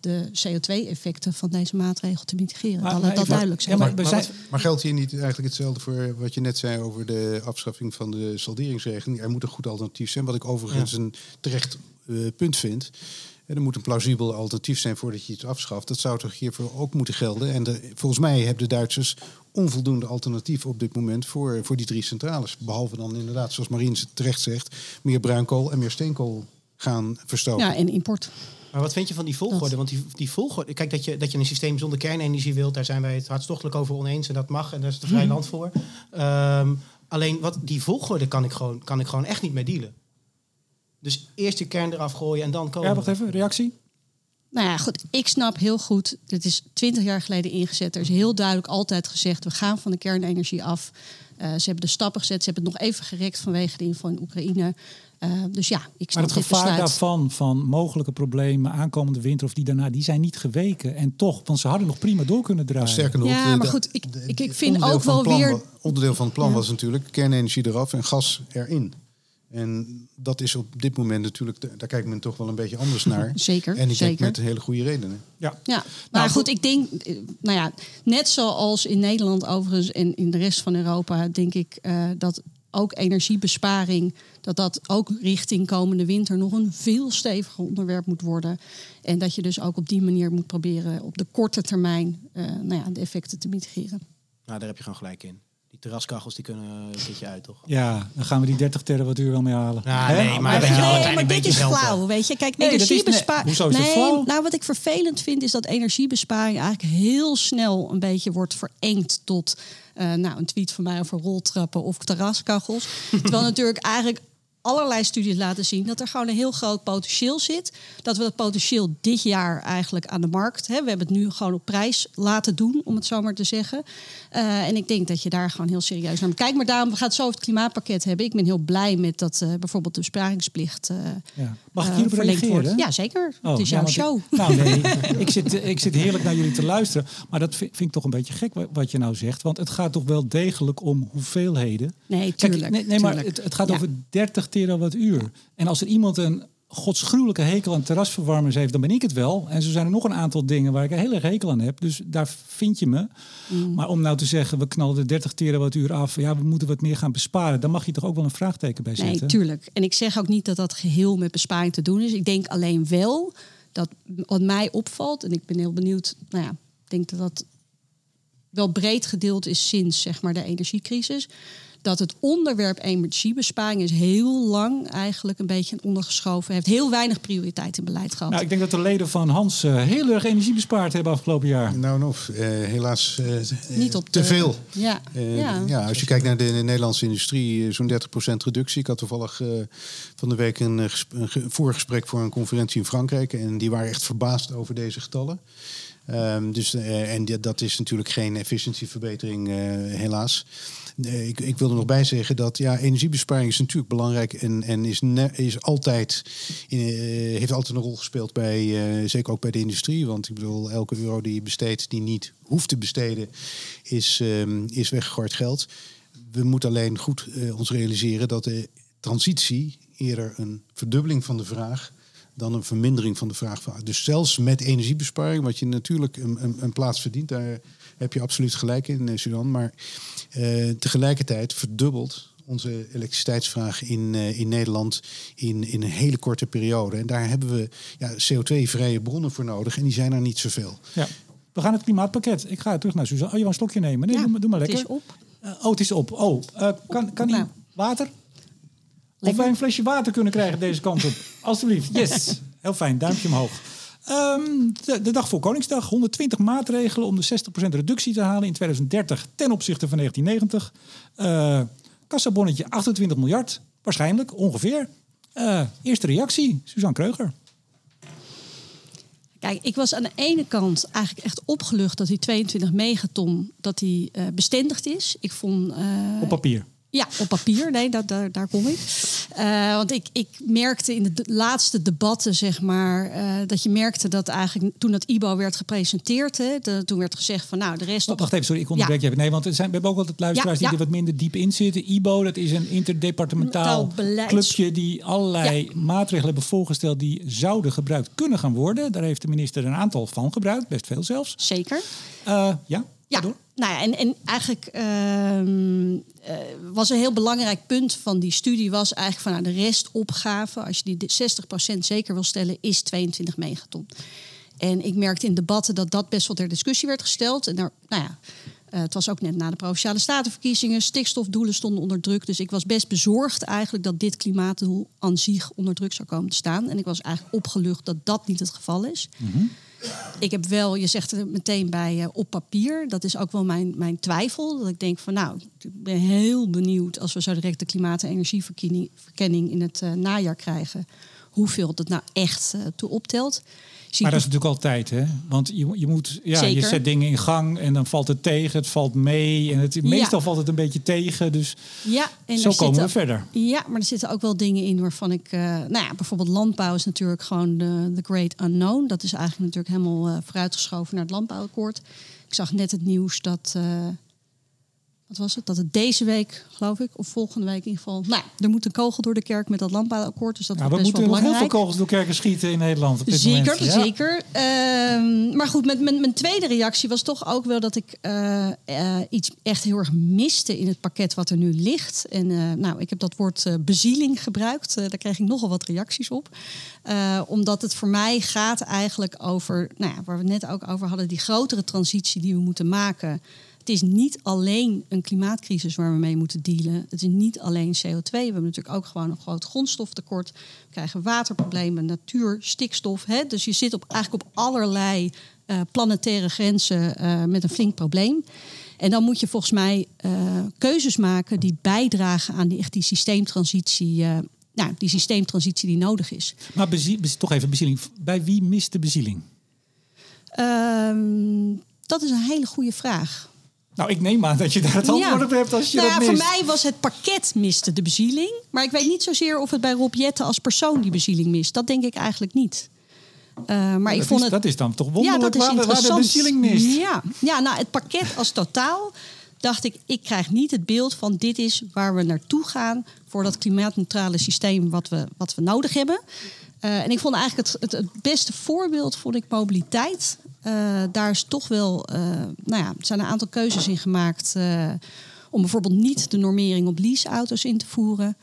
de CO2-effecten van deze maatregel te mitigeren. Maar, dat dat duidelijk zijn. maar, maar, maar, geldt hier niet eigenlijk hetzelfde voor wat je net zei over de afschaffing van de salderingsregeling? Er moet een goed alternatief zijn, wat ik overigens een terecht uh, punt vind. Er moet een plausibel alternatief zijn voordat je het afschaft. Dat zou toch hiervoor ook moeten gelden. En de, volgens mij hebben de Duitsers onvoldoende alternatief op dit moment voor, voor die drie centrales. Behalve dan inderdaad, zoals Marien terecht zegt, meer bruinkool en meer steenkool gaan verstoken. Ja, en import. Maar wat vind je van die volgorde? Want die, die volgorde, kijk dat je, dat je een systeem zonder kernenergie wilt, daar zijn wij het hartstochtelijk over oneens en dat mag en daar is het vrij land voor. Ehm, alleen wat die volgorde kan ik, gewoon, kan ik gewoon echt niet mee dealen. Dus eerst je kern eraf gooien en dan komen. Ja, wacht even, reactie? Nou ja, goed. Ik snap heel goed. Dit is twintig jaar geleden ingezet. Er is heel duidelijk altijd gezegd: we gaan van de kernenergie af. Uh, ze hebben de stappen gezet. Ze hebben het nog even gerekt vanwege de inval in Oekraïne. Uh, dus ja, ik snap Maar het gevaar besluit. daarvan, van mogelijke problemen aankomende winter of die daarna, die zijn niet geweken. En toch, want ze hadden nog prima door kunnen draaien. Sterker nog, Ja, de- maar de- goed, ik- de- ik- ik vind ook wel plan weer- Onderdeel van het plan Ja. was natuurlijk kernenergie eraf en gas erin. En dat is op dit moment natuurlijk, daar kijkt men toch wel een beetje anders *laughs* naar. Zeker, En ik denk zeker. met hele goede redenen. Ja. Ja, maar Nou, goed, ik denk, eh, nou ja, net zoals in Nederland overigens en in de rest van Europa, denk ik eh, dat ook energiebesparing, dat dat ook richting komende winter nog een veel steviger onderwerp moet worden. En dat je dus ook op die manier moet proberen op de korte termijn eh, nou ja, de effecten te mitigeren. Nou, daar heb je gewoon gelijk in. Die terraskachels die kunnen een keertje uit, toch? Ja, dan gaan we die 30 terawattuur wel mee halen. Ja, Hè? nee, maar weet je nee, dit beetje is flauw, weet je. Kijk, Nee, dat is- energiebesparing... nee, hoezo is dat flauw? Nou, wat ik vervelend vind is dat energiebesparing eigenlijk heel snel een beetje wordt verengd tot... eh, nou, een tweet van mij over roltrappen of terraskachels. *laughs* Terwijl natuurlijk eigenlijk allerlei studies laten zien dat er gewoon een heel groot potentieel zit. Dat we dat potentieel dit jaar eigenlijk aan de markt... Hè, we hebben het nu gewoon op prijs laten doen, om het zo maar te zeggen. Eh, en ik denk dat je daar gewoon heel serieus naar moet kijken. Maar daarom, we gaan het zo over het klimaatpakket hebben. Ik ben heel blij met dat eh, bijvoorbeeld de besparingsplicht... eh, Ja. Mag ik eh, hierop reageren? wordt. Ja, zeker. Oh, het is jouw show. Ik, nou nee, *laughs* ik zit, ik zit heerlijk naar jullie te luisteren. Maar dat vind, vind ik toch een beetje gek wa- wat je nou zegt. Want het gaat toch wel degelijk om hoeveelheden. Nee, Kijk, tuurlijk. nee, maar het, het gaat Ja. over 30 terawattuur. En als er iemand een godsgruwelijke hekel aan terrasverwarmers heeft, dan ben ik het wel. En zo zijn er nog een aantal dingen waar ik een hele erg hekel aan heb. Dus daar vind je me. Mm. Maar om nou te zeggen, we knallen de 30 terawattuur af. Ja, we moeten wat meer gaan besparen. Dan mag je toch ook wel een vraagteken bij zetten. Nee, tuurlijk. En ik zeg ook niet dat dat geheel met besparing te doen is. Ik denk alleen wel dat wat mij opvalt, en ik ben heel benieuwd, nou ja, ik denk dat dat wel breed gedeeld is sinds zeg maar de energiecrisis. Dat het onderwerp energiebesparing is heel lang eigenlijk een beetje ondergeschoven. Heeft heel weinig prioriteit in beleid gehad. Nou, ik denk dat de leden van Hans eh, heel erg energie bespaard hebben afgelopen jaar. Nou, nog, eh, helaas eh, Niet op te de- veel. Ja, Eh, ja. ja. als je kijkt naar de Nederlandse industrie, zo'n 30% reductie. Ik had toevallig eh, van de week een, eh, een ge- voorgesprek voor een conferentie in Frankrijk. En die waren echt verbaasd over deze getallen. Ehm, dus, eh, en dat is natuurlijk geen efficiëntieverbetering, eh, helaas. Ik, ik wil er nog bij zeggen dat ja, energiebesparing is natuurlijk belangrijk en, en is, is altijd, eh, heeft altijd een rol gespeeld bij, zeker ook bij de industrie. Want ik bedoel, elke euro die je besteedt, die niet hoeft te besteden, is, ehm, is weggegooid geld. We moeten alleen goed ons realiseren dat de transitie eerder een verdubbeling van de vraag dan een vermindering van de vraag. van- Dus zelfs met energiebesparing, wat je natuurlijk een, een, een plaats verdient, daar heb je absoluut gelijk in, eh, Sudan. Maar eh, tegelijkertijd verdubbelt onze elektriciteitsvraag in, eh, in Nederland in, in een hele korte periode. En daar hebben we ja, CO2-vrije bronnen voor nodig en die zijn er niet zoveel. Ja. We gaan het klimaatpakket. Ik ga terug naar Suzanne. Oh, je wil een slokje nemen? Nee, Ja, doe, maar- doe maar het lekker. is op. Eh, oh, het is op. Oh, eh, kan, kan die Nou. Of wij een flesje water kunnen krijgen deze kant op. *laughs* Alsjeblieft. Yes. Heel fijn. Duimpje omhoog. Ehm, de, de dag voor Koningsdag. 120 maatregelen om de 60% reductie te halen in 2030 ten opzichte van 1990. Eh kassabonnetje 28 miljard. Waarschijnlijk, ongeveer. Eh, eerste reactie, Suzanne Kreuger. Kijk, ik was aan de ene kant eigenlijk echt opgelucht dat die 22 megaton dat die, eh, bestendigd is. Ik vond. Op papier. Ja, op papier. Nee, dat, daar, daar kom ik. Eh, want ik, ik merkte in de laatste debatten, zeg maar, eh, dat je merkte dat eigenlijk toen dat IBO werd gepresenteerd, hè, de- toen werd gezegd van nou, de rest op. Wacht even, sorry, ik onderbreek je even. Nee, want er zijn, we hebben ook altijd luisteraars Ja, die ja. er wat minder diep in zitten. IBO, dat is een interdepartementaal clubje die allerlei maatregelen hebben voorgesteld die zouden gebruikt kunnen gaan worden. Daar heeft de minister een aantal van gebruikt, best veel zelfs. Zeker. Eh, ja, Ja, nou ja, en, en eigenlijk ehm, eh, was een heel belangrijk punt van die studie was eigenlijk van nou, de restopgave, als je die de 60% zeker wil stellen, is 22 megaton. En ik merkte in debatten dat dat best wel ter discussie werd gesteld. En daar, nou ja, Uh, het was ook net na de provinciale statenverkiezingen. Stikstofdoelen stonden onder druk. Dus ik was best bezorgd eigenlijk dat dit klimaatdoel aan zich onder druk zou komen te staan. En ik was eigenlijk opgelucht dat dat niet het geval is. Mm ik heb wel, je zegt er meteen bij uh, op papier. Dat is ook wel mijn, mijn twijfel. Dat ik denk van nou, ik ben heel benieuwd als we zo direct de klimaat- en energieverkenning in het uh, najaar krijgen. Hoeveel dat nou echt uh, toe optelt maar dat is natuurlijk altijd, hè? Want je, je moet, ja, je zet dingen in gang en dan valt het tegen, het valt mee en het, meestal valt het een beetje tegen. Dus ja, en zo komen we verder. Ja, maar er zitten ook wel dingen in waarvan ik, uh, nou ja, bijvoorbeeld landbouw is natuurlijk gewoon de, the great unknown. Dat is eigenlijk natuurlijk helemaal uh, vooruitgeschoven naar het landbouwakkoord. Ik zag net het nieuws dat. Wat was het? Dat het deze week, geloof ik, of volgende week in ieder geval. Nou, er moet een kogel door de kerk met dat landbouwakkoord. Dus dat ja, we moeten nog heel veel kogels door kerken schieten in Nederland. Op dit zeker, moment. Ja. zeker. Um, maar goed, met, mijn, mijn tweede reactie was toch ook wel dat ik uh, uh, iets echt heel erg miste in het pakket wat er nu ligt. En uh, nou, ik heb dat woord bezieling gebruikt. daar kreeg ik nogal wat reacties op. omdat het voor mij gaat eigenlijk over, nou ja, waar we het net ook over hadden, die grotere transitie die we moeten maken het is niet alleen een klimaatcrisis waar we mee moeten dealen. Het is niet alleen CO2. We hebben natuurlijk ook gewoon een groot grondstoftekort. We krijgen waterproblemen, natuur, stikstof. Hè? Dus je zit op, eigenlijk op allerlei uh, planetaire grenzen uh, met een flink probleem. En dan moet je volgens mij uh, keuzes maken die bijdragen aan die, echt die systeemtransitie. nou, die systeemtransitie die nodig is. Maar bezie, toch even bezieling. Bij wie mist de bezieling? Um, dat is een hele goede vraag. Nou, ik neem aan dat je daar het antwoord op hebt als je nou dat ja, mist. Voor mij was het pakket miste de bezieling. Maar ik weet niet zozeer of het bij Rob Jetten als persoon die bezieling mist. Dat denk ik eigenlijk niet. Uh, maar ik vond is, het, dat is dan toch wonderlijk ja, dat is waar, de, waar de interessant. bezieling mist. Ja. ja, nou het pakket als totaal dacht ik, ik krijg niet het beeld van dit is waar we naartoe gaan voor dat klimaatneutrale systeem wat we, wat we nodig hebben. Uh, en ik vond eigenlijk het, het, het, beste voorbeeld vond ik mobiliteit. Uh, daar is toch wel, uh, nou ja, zijn een aantal keuzes in gemaakt om bijvoorbeeld niet de normering op leaseauto's in te voeren.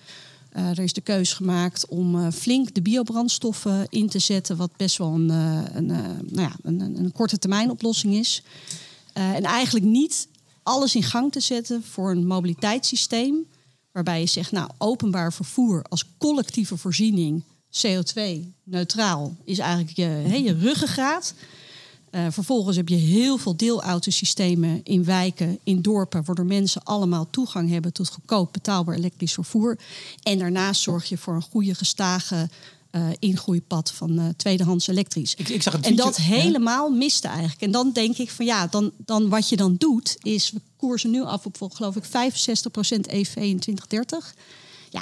er is de keuze gemaakt om flink de biobrandstoffen in te zetten, wat best wel een, een, nou ja, een, een, korte termijn oplossing is. en eigenlijk niet alles in gang te zetten voor een mobiliteitssysteem. Waarbij je zegt, nou, openbaar vervoer als collectieve voorziening CO2-neutraal is eigenlijk je, he, je ruggengraat. Uh, vervolgens heb je heel veel deelautosystemen in wijken, in dorpen, waardoor mensen allemaal toegang hebben tot goedkoop betaalbaar elektrisch vervoer. En daarnaast zorg je voor een goede gestage uh, ingroeipad van uh, tweedehands elektrisch. Ik, ik zag een en dat helemaal miste eigenlijk. En dan denk ik van ja, dan, dan wat je dan doet, is we koersen nu af op geloof ik 65% EV in 2030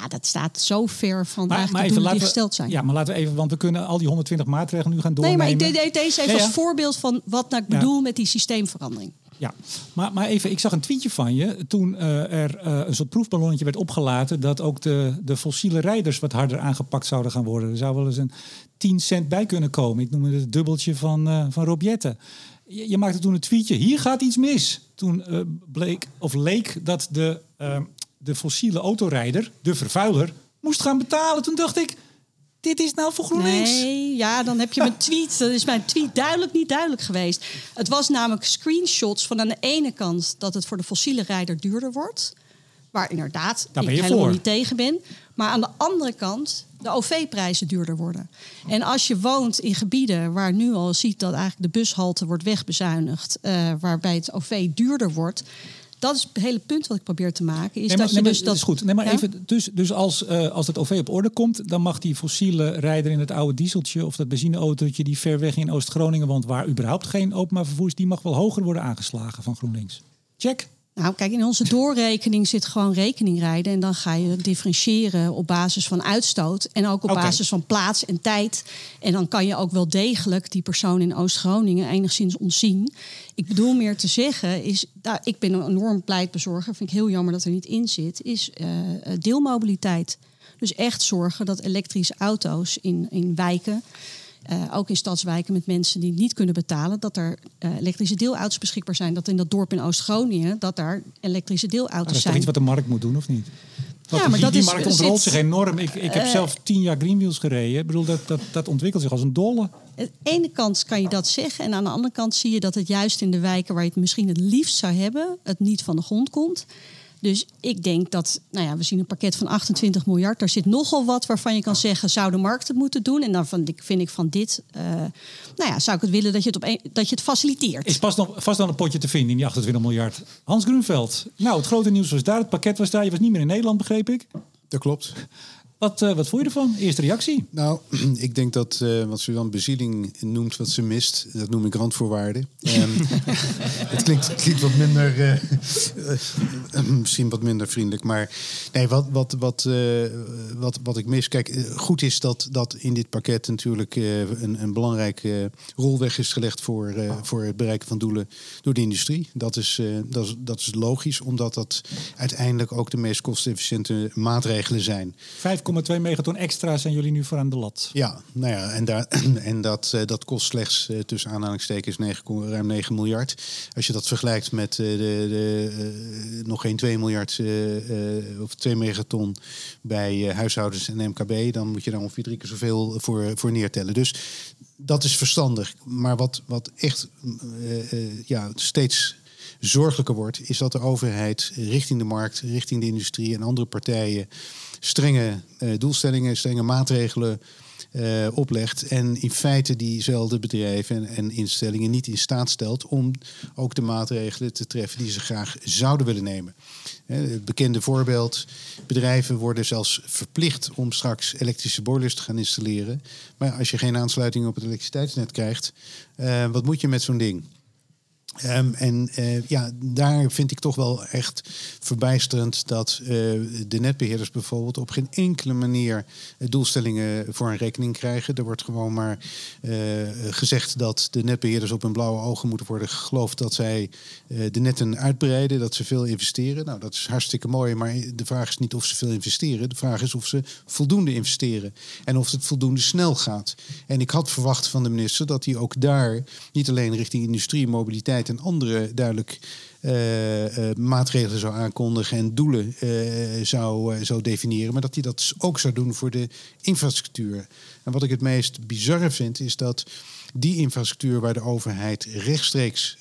ja, dat staat zo ver van maar, maar even, die gesteld zijn. Ja, maar laten we even, want we kunnen al die 120 maatregelen nu gaan doornemen. Nee, maar ik deed deze even ja, ja. als voorbeeld van wat nou ik bedoel ja. met die systeemverandering. Ja, maar, maar even, ik zag een tweetje van je toen uh, er uh, een soort proefballonnetje werd opgelaten dat ook de, de fossiele rijders wat harder aangepakt zouden gaan worden. Er zou wel eens een 10 cent bij kunnen komen. Ik noem het het dubbeltje van, uh, van Rob Jetten. Je, je, maakte toen een tweetje, hier gaat iets mis. Toen bleek of leek dat de de fossiele autorijder, de vervuiler, moest gaan betalen. Toen dacht ik, dit is nou voor GroenLinks. Nee, ja, dan heb je mijn tweet. Dat is mijn tweet duidelijk niet duidelijk geweest. Het was namelijk screenshots van aan de ene kant dat het voor de fossiele rijder duurder wordt. Waar inderdaad Daar ik helemaal voor. niet tegen ben. Maar aan de andere kant de OV-prijzen duurder worden. En als je woont in gebieden waar nu al ziet dat eigenlijk de bushalte wordt wegbezuinigd, uh, waarbij het OV duurder wordt, dat is het hele punt wat ik probeer te maken. Is nee, maar, dat je nee, dus dat is goed. Nee, maar Ja? even, dus, dus als, uh, als het OV op orde komt, dan mag die fossiele rijder in het oude dieseltje of dat benzineautootje die ver weg in Oost-Groningen woont, waar überhaupt geen openbaar vervoer is, die mag wel hoger worden aangeslagen van GroenLinks. Check. Nou, kijk, in onze doorrekening zit gewoon rekening rijden. En dan ga je differentiëren op basis van uitstoot. En ook op basis van plaats en tijd. En dan kan je ook wel degelijk die persoon in Oost-Groningen enigszins ontzien. Ik bedoel meer te zeggen, is, nou, ik ben een enorm pleitbezorger. Vind ik heel jammer dat er niet in zit. Is uh, deelmobiliteit. Dus echt zorgen dat elektrische auto's in, in wijken. Uh, ook in stadswijken met mensen die niet kunnen betalen, dat er uh, elektrische deelauto's beschikbaar zijn. Dat in dat dorp in Oost-Groningen, dat daar elektrische deelauto's dat is toch zijn. iets wat de markt moet doen, of niet? Want Ja, maar die, dat die is- markt ontrolt zit- zich enorm. Ik, ik heb Eh, zelf tien jaar Greenwheels gereden. Ik bedoel, dat, dat, dat ontwikkelt zich als een dolle. Aan de ene kant kan je dat zeggen. En aan de andere kant zie je dat het juist in de wijken waar je het misschien het liefst zou hebben, het niet van de grond komt. Dus ik denk dat, nou ja, we zien een pakket van 28 miljard. Daar zit nogal wat waarvan je kan zeggen, zou de markt het moeten doen? En dan vind ik, vind ik van dit, eh, nou ja, zou ik het willen dat je het, op een, dat je het faciliteert. Is pas nog, vast wel een potje te vinden in die 28 miljard. Hans Groenveld. Nou, het grote nieuws was daar. Het pakket was daar. Je was niet meer in Nederland, begreep ik. Dat klopt. Wat, eh, wat vond je ervan? Eerste reactie? Nou, *clears throat* ik denk dat eh, wat Suzanne Bezieling noemt wat ze mist, dat noem ik randvoorwaarden. Ehm, *laughs* het klinkt, klinkt wat minder, eh, misschien wat minder vriendelijk, maar nee, wat, wat, wat, eh, wat, wat ik mis. Kijk, goed is dat, dat in dit pakket natuurlijk eh, een, een belangrijke rol weg is gelegd voor, eh, voor het bereiken van doelen door de industrie. Dat is, eh, dat is, dat is logisch, omdat dat uiteindelijk ook de meest kostenefficiënte maatregelen zijn. 5,2 megaton extra zijn jullie nu voor aan de lat. Ja, nou ja, en, daar, *clears throat* en dat, eh, dat kost slechts eh, tussen aanhalingstekens 9, ruim 9 miljard. Als je dat vergelijkt met eh, de, de, nog geen 2 miljard of 2 megaton bij huishoudens en MKB, dan moet je daar ongeveer drie keer zoveel voor, voor neertellen. Dus dat is verstandig. Maar wat, wat echt ja, steeds zorgelijker wordt, is dat de overheid richting de markt, richting de industrie en andere partijen strenge eh, doelstellingen, strenge maatregelen eh, oplegt. En in feite diezelfde bedrijven en, en instellingen niet in staat stelt om ook de maatregelen te treffen die ze graag zouden willen nemen. Eh, Het bekende voorbeeld: bedrijven worden zelfs verplicht om straks elektrische boilers te gaan installeren. Maar als je geen aansluiting op het elektriciteitsnet krijgt, wat moet je met zo'n ding? Ehm, en eh, ja, daar vind ik toch wel echt verbijsterend dat eh, de netbeheerders bijvoorbeeld op geen enkele manier eh, doelstellingen voor een rekening krijgen. Er wordt gewoon maar gezegd dat de netbeheerders op hun blauwe ogen moeten worden geloofd dat zij de netten uitbreiden, dat ze veel investeren. Nou, dat is hartstikke mooi, maar de vraag is niet of ze veel investeren. De vraag is of ze voldoende investeren en of het voldoende snel gaat. En ik had verwacht van de minister dat hij ook daar niet alleen richting industrie, mobiliteit en andere duidelijk eh, eh, maatregelen zou aankondigen en doelen eh, zou, zou definiëren, maar dat hij dat ook zou doen voor de infrastructuur. En wat ik het meest bizarre vind, is dat die infrastructuur waar de overheid rechtstreeks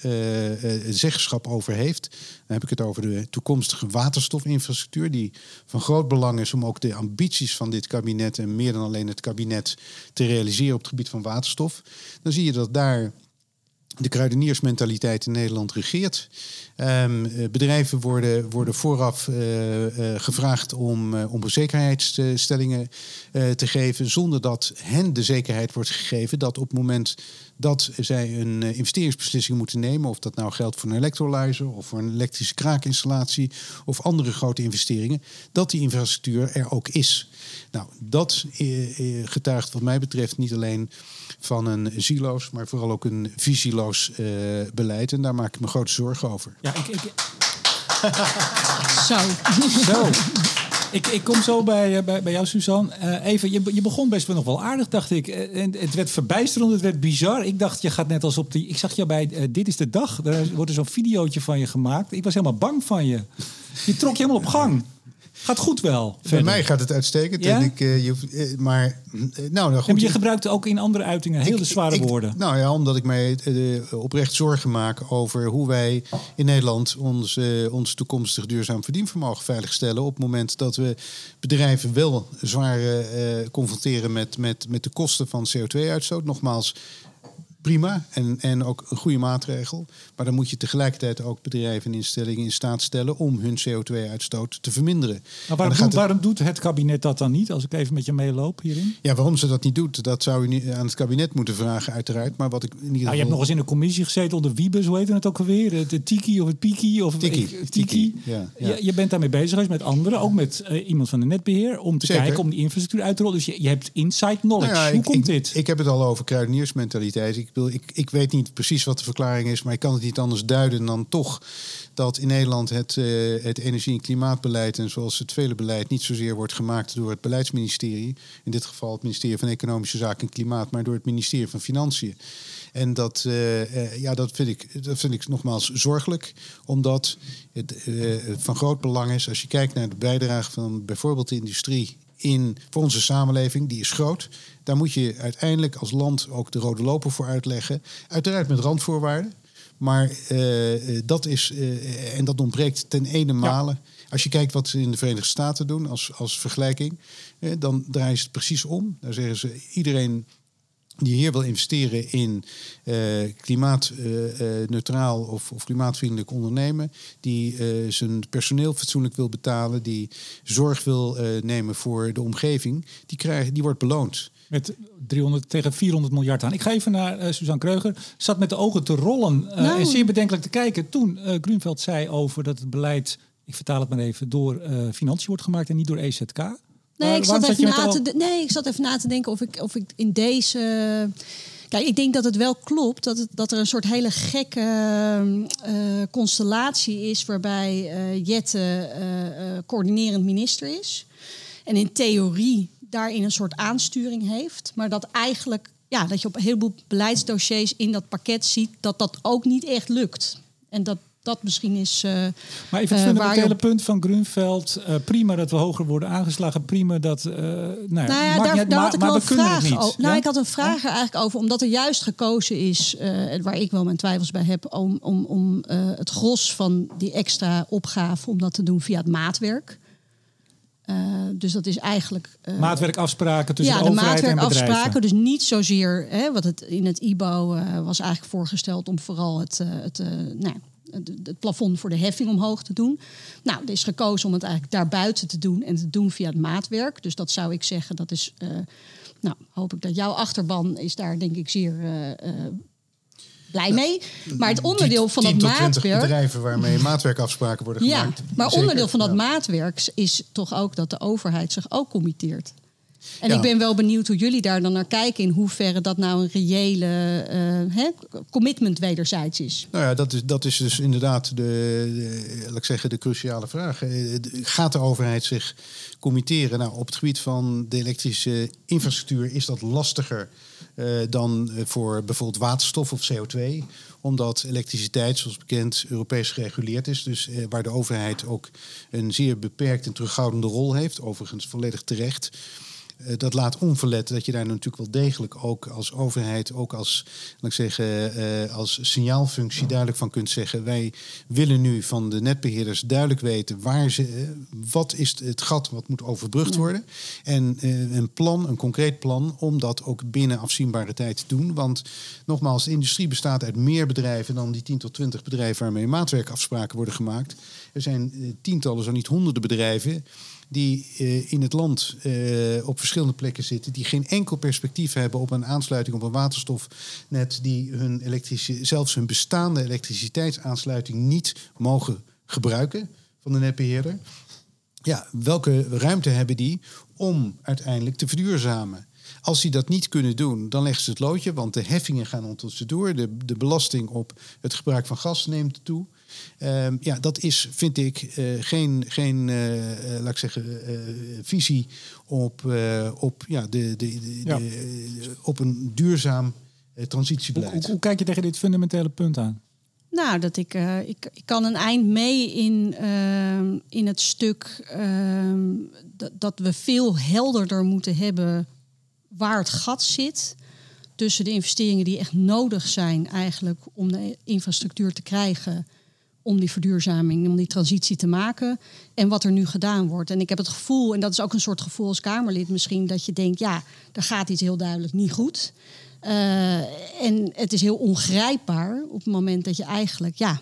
zeggenschap over heeft, dan heb ik het over de toekomstige waterstofinfrastructuur, die van groot belang is om ook de ambities van dit kabinet en meer dan alleen het kabinet te realiseren op het gebied van waterstof. Dan zie je dat daar de kruideniersmentaliteit in Nederland regeert. Ehm, eh, bedrijven worden, worden vooraf eh, eh, gevraagd om, eh, te geven, zonder dat hen de zekerheid wordt gegeven dat op het moment dat zij een investeringsbeslissing moeten nemen, of dat nou geldt voor een electrolyzer of voor een elektrische kraakinstallatie of andere grote investeringen, dat die infrastructuur er ook is. Nou, dat eh, eh, getuigt wat mij betreft niet alleen van een zieloos, maar vooral ook een visieloos eh, beleid. En daar maak ik me grote zorgen over. Ja, ik, ik, *laughs* Zo. Zo. Ik, ik kom zo bij, bij, bij jou, Suzanne. Eh, even, je, je begon best wel nog wel aardig, dacht ik. En het werd verbijsterend, het werd bizar. Ik dacht, je gaat net als op die... Ik zag je bij Dit is de Dag. Daar wordt er zo'n videootje van je gemaakt. Ik was helemaal bang van je. Je trok je helemaal op gang. Gaat goed wel. Bij verder. mij gaat het uitstekend. Ja? En ik, eh, je, hoeft- eh, maar, eh, nou, nou En goed. je ik- gebruikt ook in andere uitingen hele Ik- zware ik- woorden. Nou ja, omdat ik mij oprecht zorgen maak over hoe wij in Nederland ons, ons toekomstig duurzaam verdienvermogen veiligstellen. Op het moment dat we bedrijven wel zwaar confronteren met, met, met de kosten van CO2-uitstoot. Nogmaals, prima en, en ook een goede maatregel. Maar dan moet je tegelijkertijd ook bedrijven en instellingen in staat stellen om hun CO2-uitstoot te verminderen. Maar waarom, doet, het- waarom doet het kabinet dat dan niet? Als ik even met je meeloop hierin. Ja, waarom ze dat niet doet, dat zou u niet aan het kabinet moeten vragen, uiteraard. Maar wat ik in ieder geval. Nou, je hebt nog eens in een commissie gezeten onder Wiebes, hoe heet het ook alweer? Het de Tiki of het Piki? Of Tiki. ik- Tiki, Tiki. ja, ja. Je, je bent daarmee bezig geweest met anderen, ook met eh, iemand van de netbeheer, om te Zeker. kijken om die infrastructuur uit te rollen. Dus je, je hebt inside knowledge. Nou ja, hoe ik, komt ik, dit? Ik heb het al over kruideniersmentaliteit. Ik, ik, ik weet niet precies wat de verklaring is, maar ik kan het niet anders duiden dan toch dat in Nederland het, eh, het energie- en klimaatbeleid en zoals het vele beleid niet zozeer wordt gemaakt door het beleidsministerie, in dit geval het ministerie van Economische Zaken en Klimaat, maar door het ministerie van Financiën. En dat, eh, eh, ja, dat, vind ik, dat vind ik nogmaals zorgelijk, omdat het van groot belang is als je kijkt naar de bijdrage van bijvoorbeeld de industrie in, voor onze samenleving, die is groot. Daar moet je uiteindelijk als land ook de rode loper voor uitleggen. Uiteraard met randvoorwaarden. Maar eh, eh, dat is, eh, en dat ontbreekt ten ene male. Als je kijkt wat ze in de Verenigde Staten doen als, als vergelijking, eh, dan draaien ze het precies om. Daar zeggen ze iedereen die hier wil investeren in eh, klimaatneutraal of, of klimaatvriendelijk ondernemen, die eh, zijn personeel fatsoenlijk wil betalen, die zorg wil eh, nemen voor de omgeving, die, krijgt, die wordt beloond. Met 300 tegen 400 miljard aan. Ik ga even naar eh, Suzanne Kreuger. Zat met de ogen te rollen eh, Nou. en zeer bedenkelijk te kijken toen eh Grunveld zei over dat het beleid, ik vertaal het maar even, door eh, financiën wordt gemaakt en niet door EZK. Nee, ik zat even na te, de- nee, ik zat even na te denken of ik, of ik in deze. Kijk, ik denk dat het wel klopt dat, het, dat er een soort hele gekke eh, constellatie is waarbij eh, Jette eh, eh, coördinerend minister is. En in theorie daarin een soort aansturing heeft. Maar dat eigenlijk, ja, dat je op een heleboel beleidsdossiers in dat pakket ziet dat dat ook niet echt lukt. En dat dat misschien is. eh, Maar even het Eh, waar fundamentele je punt van Grunveld. eh, prima dat we hoger worden aangeslagen. Prima dat... nou ja, Nou ja, maakt daar, niet uit, daar maar, had ik wel we een het vraag over. Nou, Ja? ik had een vraag er eigenlijk over, omdat er juist gekozen is, waar ik wel mijn twijfels bij heb, om, om, om het gros van die extra opgave, om dat te doen via het maatwerk. Dus dat is eigenlijk. eh, Maatwerkafspraken tussen ja, de de overheid en maatwerkafspraken. bedrijven. Dus niet zozeer hè, wat het in het IBO was eigenlijk voorgesteld om vooral het, het, nou, het, plafond voor de heffing omhoog te doen. Nou, er is gekozen om het eigenlijk daarbuiten te doen en te doen via het maatwerk. Dus dat zou ik zeggen, dat is. eh, nou, hoop ik dat jouw achterban is daar denk ik zeer eh, eh, blij mee. Maar het onderdeel van dat 10 tot 20 maatwerk. bedrijven waarmee maatwerkafspraken worden Ja, gemaakt. maar Zeker, onderdeel van dat ja. maatwerk is toch ook dat de overheid zich ook committeert. En Ja. ik ben wel benieuwd hoe jullie daar dan naar kijken. In hoeverre dat nou een reële eh, hè, commitment wederzijds is. Nou ja, dat is, dat is dus inderdaad de, de, laat ik zeggen, de cruciale vraag. Eh, Gaat de overheid zich committeren? Nou, op het gebied van de elektrische infrastructuur is dat lastiger eh, dan voor bijvoorbeeld waterstof of CO2. Omdat elektriciteit, zoals bekend, Europees gereguleerd is. Dus waar de overheid ook een zeer beperkt en terughoudende rol heeft. Overigens volledig terecht. Eh, dat laat onverlet dat je daar natuurlijk wel degelijk ook als overheid, ook als, laat ik zeggen, eh, als signaalfunctie duidelijk van kunt zeggen. Wij willen nu van de netbeheerders duidelijk weten waar ze, eh, wat is het gat wat moet overbrugd worden. En een plan, een concreet plan, om dat ook binnen afzienbare tijd te doen. Want nogmaals, de industrie bestaat uit meer bedrijven dan die 10 tot 20 bedrijven waarmee maatwerkafspraken worden gemaakt. Er zijn tientallen, zo niet honderden bedrijven die eh, in het land eh, op verschillende plekken zitten, die geen enkel perspectief hebben op een aansluiting op een waterstofnet, die hun elektrische, zelfs hun bestaande elektriciteitsaansluiting niet mogen gebruiken van de netbeheerder. Ja, welke ruimte hebben die om uiteindelijk te verduurzamen? Als die dat niet kunnen doen, dan leggen ze het loodje, want de heffingen gaan onder ze door. De, de belasting op het gebruik van gas neemt toe. Ehm, ja, dat is, vind ik, eh, geen, geen eh, eh, laat ik zeggen, eh, visie op, eh, op, ja, de, de, de, Ja. de- op een duurzaam eh, Hoe, transitiebeleid. hoe, hoe kijk je tegen dit fundamentele punt aan? Nou, dat ik, eh, ik, ik kan een eind mee in, ehm, in het stuk ehm, dat, dat we veel helderder moeten hebben waar het gat zit tussen de investeringen die echt nodig zijn eigenlijk om de infrastructuur te krijgen om die verduurzaming, om die transitie te maken en wat er nu gedaan wordt. En ik heb het gevoel, en dat is ook een soort gevoel als Kamerlid misschien, dat je denkt, ja, er gaat iets heel duidelijk niet goed. Eh, en het is heel ongrijpbaar op het moment dat je eigenlijk, ja,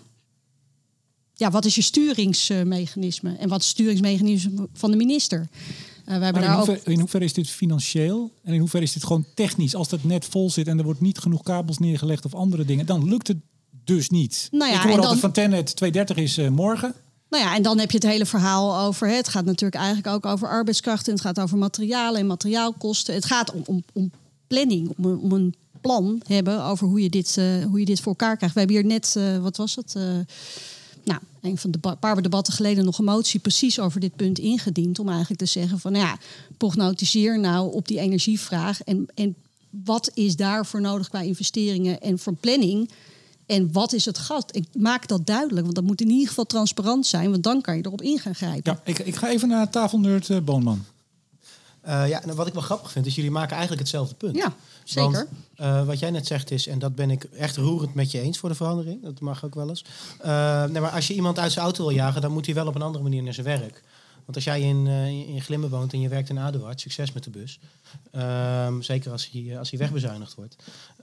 ja wat is je sturingsmechanisme en wat is het sturingsmechanisme van de minister? Eh, we hebben in, daar ook hoever, in hoeverre is dit financieel? En in hoeverre is dit gewoon technisch? Als dat net vol zit en er wordt niet genoeg kabels neergelegd of andere dingen, dan lukt het dus niet. Nou ja, Ik hoor altijd dan- van Tenet 230 is eh, morgen. Nou ja, en dan heb je het hele verhaal over. hè, Het gaat natuurlijk eigenlijk ook over arbeidskrachten. Het gaat over materialen en materiaalkosten. Het gaat om, om, om planning, om een, om een plan hebben over hoe je, dit, eh, hoe je dit voor elkaar krijgt. We hebben hier net, eh, wat was het? nou, een van de paar debatten geleden nog een motie precies over dit punt ingediend. Om eigenlijk te zeggen van nou ja, prognotiseer nou op die energievraag. En, en wat is daarvoor nodig qua investeringen en voor planning? En wat is het gat? Ik maak dat duidelijk, want dat moet in ieder geval transparant zijn, want dan kan je erop in gaan grijpen. Ja, ik, ik ga even naar tafelnerd uh, Boonman. Uh, ja, nou, wat ik wel grappig vind, is jullie maken eigenlijk hetzelfde punt. Ja, zeker. Want, uh, wat jij net zegt is, en dat ben ik echt roerend met je eens voor de verandering, dat mag ook wel eens. Uh, nee, maar als je iemand uit zijn auto wil jagen, dan moet hij wel op een andere manier naar zijn werk. Want als jij in, uh, in Glimmen woont en je werkt in Aduard, succes met de bus. Um, zeker als hij, als hij wegbezuinigd wordt.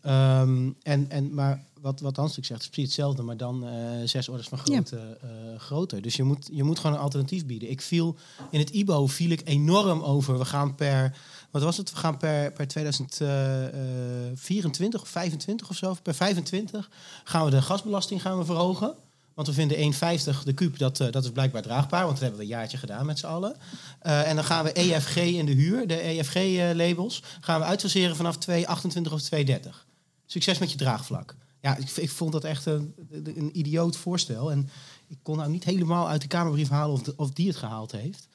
Um, en, en, maar wat, wat Hanslik zegt, is precies hetzelfde, maar dan uh, zes orders van grootte ja. uh, groter. Dus je moet, je moet gewoon een alternatief bieden. Ik viel in het IBO viel ik enorm over. We gaan per, wat was het? We gaan per, per 2024 of 25 of zo, per 25 gaan we de gasbelasting gaan we verhogen. Want we vinden 1,50 de kuub, dat, uh, dat is blijkbaar draagbaar. Want dat hebben we een jaartje gedaan met z'n allen. Uh, en dan gaan we EFG in de huur, de EFG-labels, gaan we uitfaseren vanaf 2,28 of 2,30. Succes met je draagvlak. Ja, ik, ik vond dat echt een, een, idioot voorstel. En ik kon nou niet helemaal uit de Kamerbrief halen of, de, of die het gehaald heeft.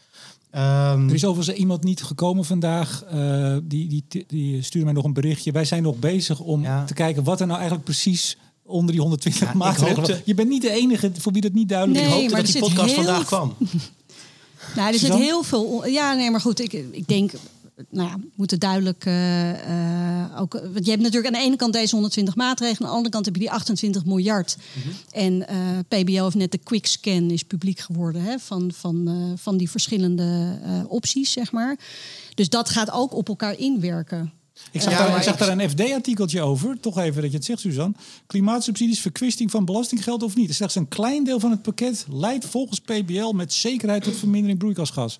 Um, er is overigens iemand niet gekomen vandaag. Uh, die, die, die stuurde mij nog een berichtje. Wij zijn nog bezig om ja. te kijken wat er nou eigenlijk precies onder die 120 ja, maatregelen. Hoopte... Je bent niet de enige voor wie dat niet duidelijk nee, is. Ik hoopte dat die podcast heel... vandaag kwam. *laughs* nou, er zit heel veel. Ja, nee, maar goed. Ik, ik denk nou ja, moeten duidelijk uh, uh, ook. Want je hebt natuurlijk aan de ene kant deze 120 maatregelen, aan de andere kant heb je die 28 miljard. Mm -hmm. En uh, PBO heeft net de quick scan is publiek geworden hè, van, van, van die verschillende opties, zeg maar. Dus dat gaat ook op elkaar inwerken. Ik zag, ja, daar, ik zag daar een FD-artikeltje over. Toch even dat je het zegt, Suzanne. Klimaatsubsidies, verkwisting van belastinggeld of niet? Slechts een klein deel van het pakket leidt volgens PBL met zekerheid tot vermindering broeikasgas.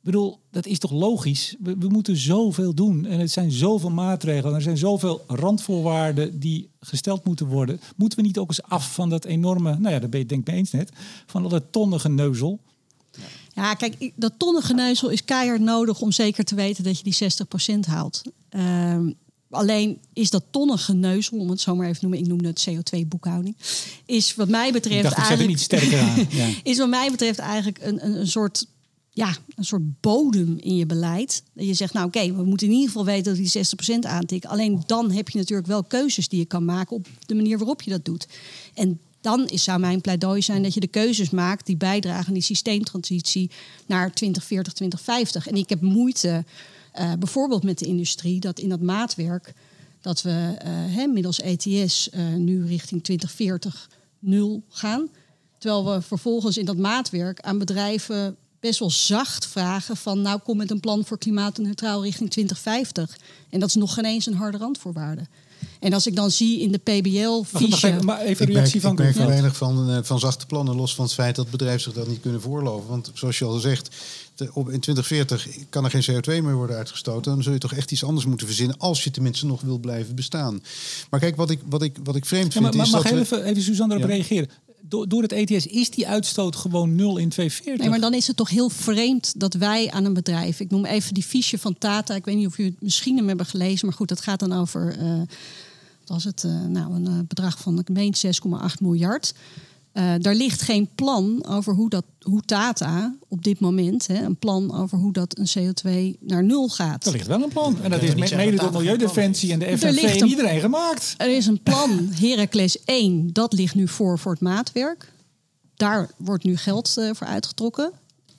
Ik bedoel, dat is toch logisch? We, we, moeten zoveel doen. En het zijn zoveel maatregelen. Er zijn zoveel randvoorwaarden die gesteld moeten worden. Moeten we niet ook eens af van dat enorme... Nou ja, daar ben je denk ik mee eens net. Van al dat tonnige neuzel. Ja, kijk, dat tonnige neuzel is keihard nodig... om zeker te weten dat je die 60% haalt. Um, Alleen is dat tonnige neuzel, om het zo maar even te noemen, ik noem het CO2-boekhouding, is wat mij betreft dacht, eigenlijk niet sterker aan. *laughs* Ja. is wat mij betreft eigenlijk een, een, een soort ja, een soort bodem in je beleid. Dat je zegt, nou oké, okay, we moeten in ieder geval weten dat die 60% aantikt. Alleen dan heb je natuurlijk wel keuzes die je kan maken op de manier waarop je dat doet. En dan is, zou mijn pleidooi zijn dat je de keuzes maakt die bijdragen aan die systeemtransitie naar 2040, 2050. En ik heb moeite, uh, bijvoorbeeld met de industrie, dat in dat maatwerk, dat we hè, middels ETS uh, nu richting 2040 nul gaan. Terwijl we vervolgens in dat maatwerk aan bedrijven best wel zacht vragen van nou kom met een plan voor klimaatneutraal richting 2050. En dat is nog geen eens een harde randvoorwaarde. En als ik dan zie in de PBL fiche... Maar even een reactie ik van Ik merk weinig van, uh, van zachte plannen, los van het feit dat bedrijven zich dat niet kunnen voorloven. Want zoals je al zegt, de, op, in 2040 kan er geen CO2 meer worden uitgestoten. Dan zul je toch echt iets anders moeten verzinnen als je tenminste nog wil blijven bestaan. Maar kijk, wat ik, wat ik, wat ik vreemd vind ja, maar, is mag dat... Mag even, even Suzanne erop ja. reageren? Door, door het ETS is die uitstoot gewoon nul in 2040. Nee, maar dan is het toch heel vreemd dat wij aan een bedrijf... Ik noem even die fiche van Tata. Ik weet niet of jullie het misschien hem hebben gelezen. Maar goed, dat gaat dan over... Uh, was het uh, nou, een uh, bedrag van, ik meen 6,8 miljard. Uh, daar ligt geen plan over hoe, dat, hoe Tata op dit moment, hè, een plan over hoe dat een CO2 naar nul gaat. Er ligt wel een plan. En dat is met, mede door Milieudefensie en de FNV en iedereen gemaakt. Er is een *laughs* plan, Heracles 1, dat ligt nu voor voor het maatwerk. Daar wordt nu geld uh, voor uitgetrokken.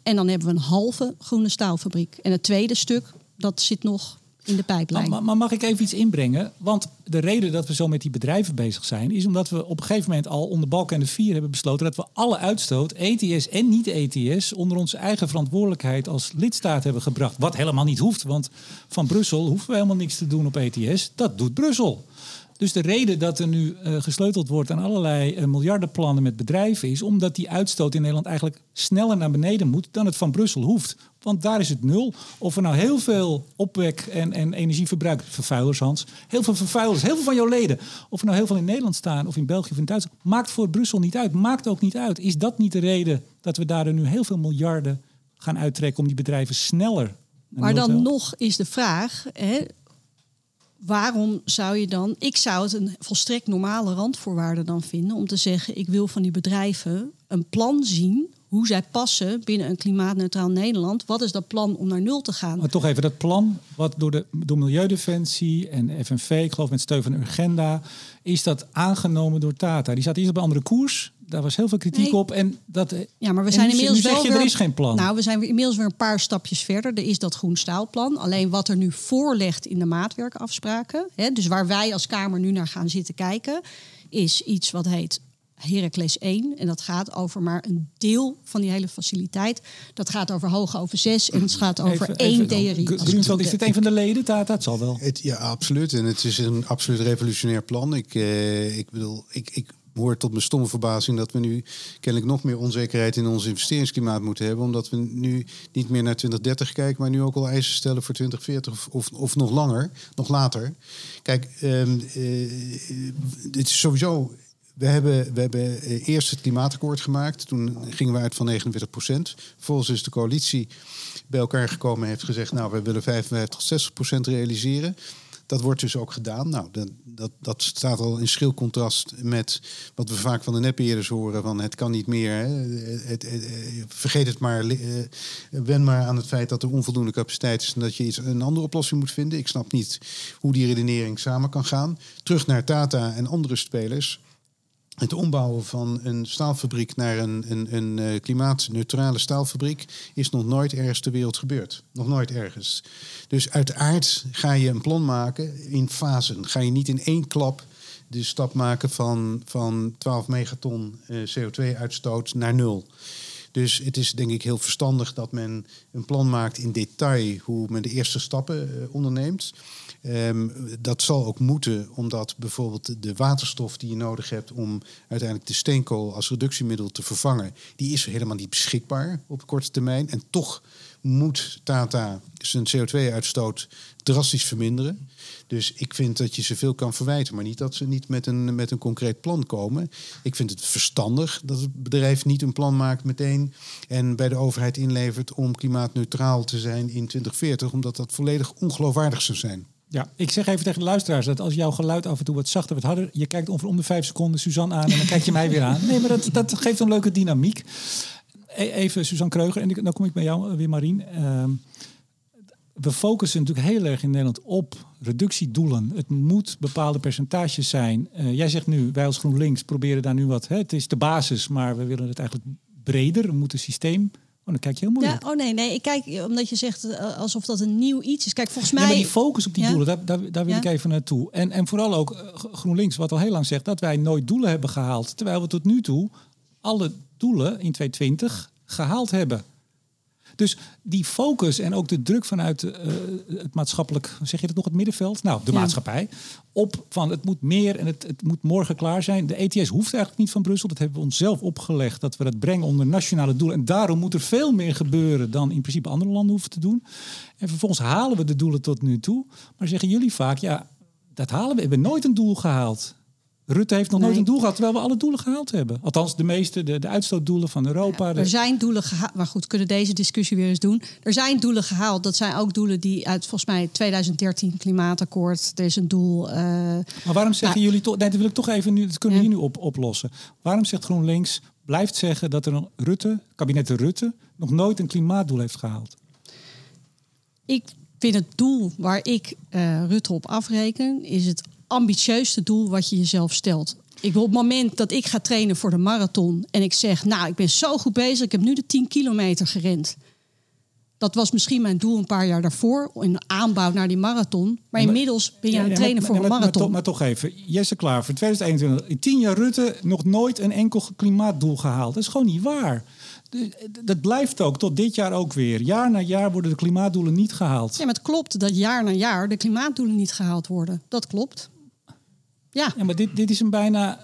En dan hebben we een halve groene staalfabriek. En het tweede stuk, dat zit nog in de pijplijn. Maar, maar, mag ik even iets inbrengen? Want de reden dat we zo met die bedrijven bezig zijn, is omdat we op een gegeven moment al onder balk en de vier hebben besloten dat we alle uitstoot, ETS en niet-ETS, onder onze eigen verantwoordelijkheid als lidstaat hebben gebracht. Wat helemaal niet hoeft, want van Brussel hoeven we helemaal niks te doen op ETS. Dat doet Brussel. Dus de reden dat er nu uh, gesleuteld wordt aan allerlei uh, miljardenplannen met bedrijven is omdat die uitstoot in Nederland eigenlijk sneller naar beneden moet dan het van Brussel hoeft. Want daar is het nul. Of er nou heel veel opwek en, en energieverbruik, vervuilers Hans, heel veel vervuilers, heel veel van jouw leden, of er nou heel veel in Nederland staan of in België of in Duitsland, maakt voor Brussel niet uit. Maakt ook niet uit. Is dat niet de reden dat we daar nu heel veel miljarden gaan uittrekken om die bedrijven sneller. Maar dan nog is de vraag, hè, waarom zou je dan... Ik zou het een volstrekt normale randvoorwaarde dan vinden... om te zeggen, ik wil van die bedrijven een plan zien... hoe zij passen binnen een klimaatneutraal Nederland. Wat is dat plan om naar nul te gaan? Maar toch even dat plan, wat door, de, door Milieudefensie en FNV, ik geloof met steun van Urgenda, is dat aangenomen door Tata. Die zat eerst op een andere koers. Daar was heel veel kritiek Nee. op. En dat, Ja, maar we en zijn nu- inmiddels nu zeg wel je, weer, er is geen plan. Nou, we zijn inmiddels weer een paar stapjes verder. Er is dat groen staalplan. Alleen wat er nu voor ligt in de maatwerkafspraken, hè, dus waar wij als Kamer nu naar gaan zitten kijken, is iets wat heet Heracles 1. En dat gaat over maar een deel van die hele faciliteit. Dat gaat over hoge over 6 en het gaat over Even- één even- DRI. Gr- Grunveld, is dit een van de leden, Tata? Het zal wel. Het, ja, absoluut. En het is een absoluut revolutionair plan. Ik, eh, ik bedoel, ik, ik hoor tot mijn stomme verbazing dat we nu kennelijk nog meer onzekerheid in ons investeringsklimaat moeten hebben. Omdat we nu niet meer naar 2030 kijken, maar nu ook al eisen stellen voor 2040 of, of, of nog langer, nog later. Kijk, ehm eh, dit is sowieso. We hebben, we hebben eh, eerst het klimaatakkoord gemaakt. Toen gingen we uit van 49 procent. Vervolgens is de coalitie bij elkaar gekomen en heeft gezegd... nou, we willen 55 tot 60 procent realiseren. Dat wordt dus ook gedaan. Nou, dat, dat, dat staat al in schril contrast met wat we vaak van de nepbeheerders horen: van het kan niet meer. Hè. Het, vergeet het maar. eh, wen maar aan het feit dat er onvoldoende capaciteit is en dat je iets, een andere oplossing moet vinden. Ik snap niet hoe die redenering samen kan gaan. Terug naar Tata en andere spelers. Het ombouwen van een staalfabriek naar een, een, een eh, klimaatneutrale staalfabriek is nog nooit ergens ter wereld gebeurd. Nog nooit ergens. Dus uiteraard ga je een plan maken in fasen. Ga je niet in één klap de stap maken van, van 12 megaton eh, CO2-uitstoot naar nul. Dus het is denk ik heel verstandig dat men een plan maakt in detail hoe men de eerste stappen eh, onderneemt. Ehm, dat zal ook moeten, omdat bijvoorbeeld de waterstof die je nodig hebt om uiteindelijk de steenkool als reductiemiddel te vervangen, die is helemaal niet beschikbaar op korte termijn. En toch moet Tata zijn CO2-uitstoot drastisch verminderen. Dus ik vind dat je ze veel kan verwijten, maar niet dat ze niet met een, met een concreet plan komen. Ik vind het verstandig dat het bedrijf niet een plan maakt meteen en bij de overheid inlevert om klimaatneutraal te zijn in 2040, omdat dat volledig ongeloofwaardig zou zijn. Ja, ik zeg even tegen de luisteraars dat als jouw geluid af en toe wat zachter, wat harder, je kijkt ongeveer om de vijf seconden Suzanne aan en dan kijk je mij weer aan. Nee, maar dat, dat geeft een leuke dynamiek. E- Even Suzanne Kreuger en dan kom ik bij jou weer, Marien. Ehm, we focussen natuurlijk heel erg in Nederland op reductiedoelen. Het moet bepaalde percentages zijn. Eh, jij zegt nu, wij als GroenLinks proberen daar nu wat. Hè, het is de basis, maar we willen het eigenlijk breder. We moeten systeem. Oh, dan kijk je heel moeilijk. Ja, oh nee, nee. Ik kijk omdat je zegt eh, alsof dat een nieuw iets is. Kijk, volgens mij. Ja, maar die focus op die Ja. doelen, daar, daar, daar wil Ja. ik even naartoe. En, en vooral ook eh, GroenLinks, wat al heel lang zegt, dat wij nooit doelen hebben gehaald. Terwijl we tot nu toe alle doelen in 2020 gehaald hebben. Dus die focus en ook de druk vanuit eh, het maatschappelijk, zeg je dat nog, het middenveld? Nou, de Ja. maatschappij. Op van het moet meer en het, het moet morgen klaar zijn. De ETS hoeft eigenlijk niet van Brussel. Dat hebben we onszelf opgelegd. Dat we dat brengen onder nationale doelen. En daarom moet er veel meer gebeuren dan in principe andere landen hoeven te doen. En vervolgens halen we de doelen tot nu toe. Maar zeggen jullie vaak, ja, dat halen we. We hebben nooit een doel gehaald. Rutte heeft nog nooit een doel gehad, terwijl we alle doelen gehaald hebben. Althans, de meeste, de, de uitstootdoelen van Europa. Er zijn doelen gehaald. Maar goed, kunnen deze discussie weer eens doen. Er zijn doelen gehaald. Dat zijn ook doelen die uit volgens mij 2013 klimaatakkoord. Er is een doel. eh, Maar waarom zeggen Nou, jullie toch... Nee, dat wil ik toch even nu... Dat kunnen we Ja. hier nu op, oplossen. Waarom zegt GroenLinks... blijft zeggen dat er een Rutte, kabinet Rutte... nog nooit een klimaatdoel heeft gehaald? ik vind het doel waar ik eh, Rutte op afreken, is het ambitieuste doel wat je jezelf stelt. Ik wil op het moment dat ik ga trainen voor de marathon en ik zeg, nou, ik ben zo goed bezig, ik heb nu de 10 kilometer gerend. Dat was misschien mijn doel een paar jaar daarvoor, in de aanbouw naar die marathon. Maar, inmiddels ben je aan het trainen voor een marathon. Maar, toch even, Jesse Klaar, voor 2021... in tien jaar Rutte nog nooit een enkel klimaatdoel gehaald. Dat is gewoon niet waar. Dat blijft ook, tot dit jaar ook weer. Jaar na jaar worden de klimaatdoelen niet gehaald. Ja, maar het klopt dat jaar na jaar de klimaatdoelen niet gehaald worden. Dat klopt. Ja, Ja, maar dit, dit is een bijna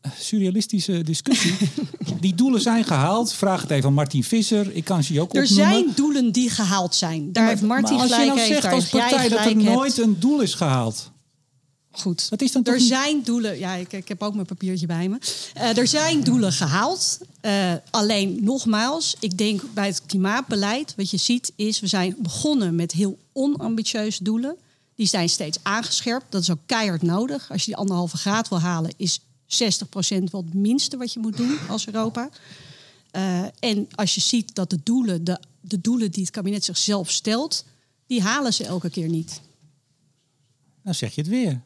eh, surrealistische discussie. *laughs* Die doelen zijn gehaald. Vraag het even aan Martin Visser. Ik kan ze je ook er opnoemen. zijn doelen die gehaald zijn. Daar Maar- heeft Martin maar als gelijk je nou zegt als partij dat er hebt. nooit een doel is gehaald. Goed. Dat is dan toch er zijn doelen. Ja, ik, ik heb ook mijn papiertje bij me. Eh, er zijn doelen gehaald. Eh, alleen nogmaals, ik denk bij het klimaatbeleid, wat je ziet, is we zijn begonnen met heel onambitieuze doelen. Die zijn steeds aangescherpt. Dat is ook keihard nodig. Als je die anderhalve graad wil halen, is 60% wel het minste wat je moet doen als Europa. Eh, en als je ziet dat de doelen, de, de doelen die het kabinet zichzelf stelt, die halen ze elke keer niet. Nou zeg je het weer.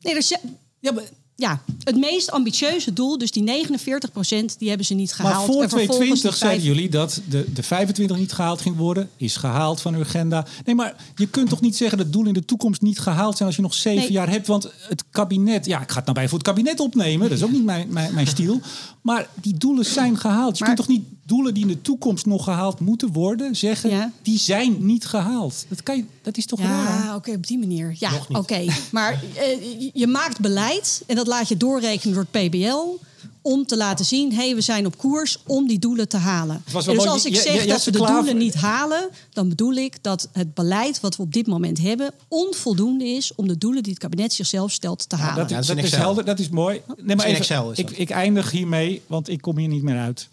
Nee, dus, ja, Ja, maar, ja, het meest ambitieuze doel, dus die 49% die hebben ze niet gehaald. maar voor En vervolgens 2020 die zeiden jullie dat de, de 25 niet gehaald ging worden. Is gehaald van uw agenda. Nee, maar je kunt toch niet zeggen dat het doel in de toekomst niet gehaald zijn als je nog zeven Nee. jaar hebt. Want het kabinet, ja, ik ga het nou bij voor het kabinet opnemen. Dat is ook niet mijn, mijn, mijn *laughs* stiel. Maar die doelen zijn gehaald. Je Maar- kunt toch niet doelen die in de toekomst nog gehaald moeten worden, zeggen Ja. die zijn niet gehaald. Dat, kan je, dat is toch Ja, raar? oké, op die manier. Ja, Nog niet. oké. Maar eh, je- maakt beleid en dat laat je doorrekenen door het PBL om te laten zien, hé, hey, we zijn op koers om die doelen te halen. was wel En dus mooi. als ik Je- zeg je- dat we de doelen niet halen, dan bedoel ik dat het beleid wat we op dit moment hebben onvoldoende is om de doelen die het kabinet zichzelf stelt te halen. Dat, Ja, dat is dat helder, dat is mooi. Nee, maar in even, Excel is ik, ik eindig hiermee, want ik kom hier niet meer uit.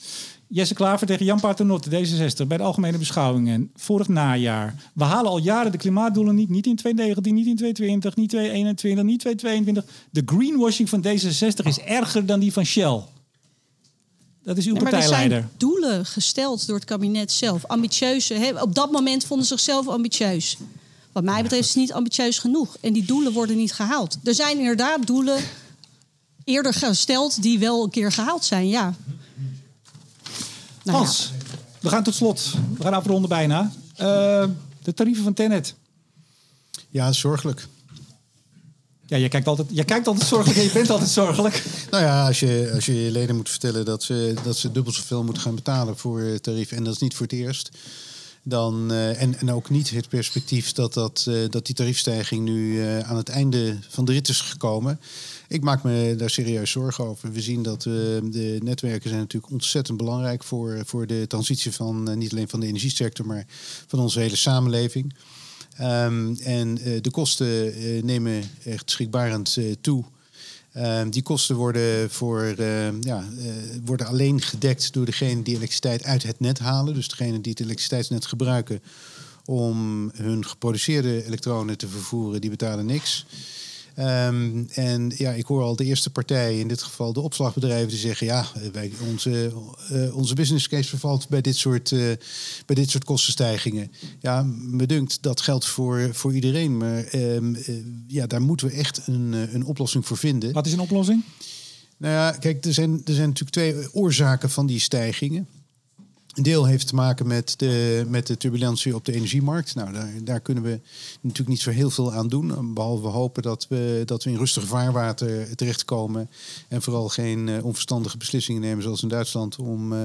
Jesse Klaver tegen Jan Paternotte, D66, bij de Algemene Beschouwingen. Vorig najaar. We halen al jaren de klimaatdoelen niet. Niet in 2019, niet in 2020, niet 2021, niet 2022. De greenwashing van D66 is erger dan die van Shell. Dat is uw Ja, maar er partijleider. zijn doelen gesteld door het kabinet zelf. Ambitieuze. Hè? Op dat moment vonden ze zichzelf ambitieus. Wat mij betreft is het niet ambitieus genoeg. En die doelen worden niet gehaald. Er zijn inderdaad doelen eerder gesteld die wel een keer gehaald zijn, ja. Nou ja. We gaan tot slot. We gaan afronden bijna. Eh, de tarieven van Tenet. Ja, zorgelijk. Ja, jij kijkt altijd, jij kijkt altijd zorgelijk en je bent altijd zorgelijk. Nou ja, als je, als je je leden moet vertellen dat ze, dat ze dubbel zoveel moeten gaan betalen voor het tarief, en dat is niet voor het eerst, dan, eh, en, en ook niet het perspectief dat, dat, eh, dat die tariefstijging nu eh, aan het einde van de rit is gekomen. Ik maak me daar serieus zorgen over. We zien dat eh, de netwerken zijn natuurlijk ontzettend belangrijk voor, voor de transitie van eh, niet alleen van de energiesector, maar van onze hele samenleving. Ehm, en eh, de kosten nemen echt schrikbarend toe. Ehm, die kosten worden, voor, eh, ja, worden alleen gedekt door degene die elektriciteit uit het net halen. Dus degene die het elektriciteitsnet gebruiken om hun geproduceerde elektronen te vervoeren, die betalen niks. Ehm, en ja, ik hoor al de eerste partijen, in dit geval de opslagbedrijven, die zeggen: ja, wij, onze, eh, onze business case vervalt bij dit soort, eh, bij dit soort kostenstijgingen. Ja, me dunkt dat geldt voor, voor iedereen. Maar ehm, eh, ja, daar moeten we echt een, een oplossing voor vinden. Wat is een oplossing? Nou ja, kijk, er zijn, er zijn natuurlijk twee oorzaken van die stijgingen. Een deel heeft te maken met de, met de turbulentie op de energiemarkt. Nou, daar, daar kunnen we natuurlijk niet zo heel veel aan doen. Behalve hopen dat we, dat we in rustig vaarwater terechtkomen. En vooral geen eh, onverstandige beslissingen nemen, zoals in Duitsland, om, eh,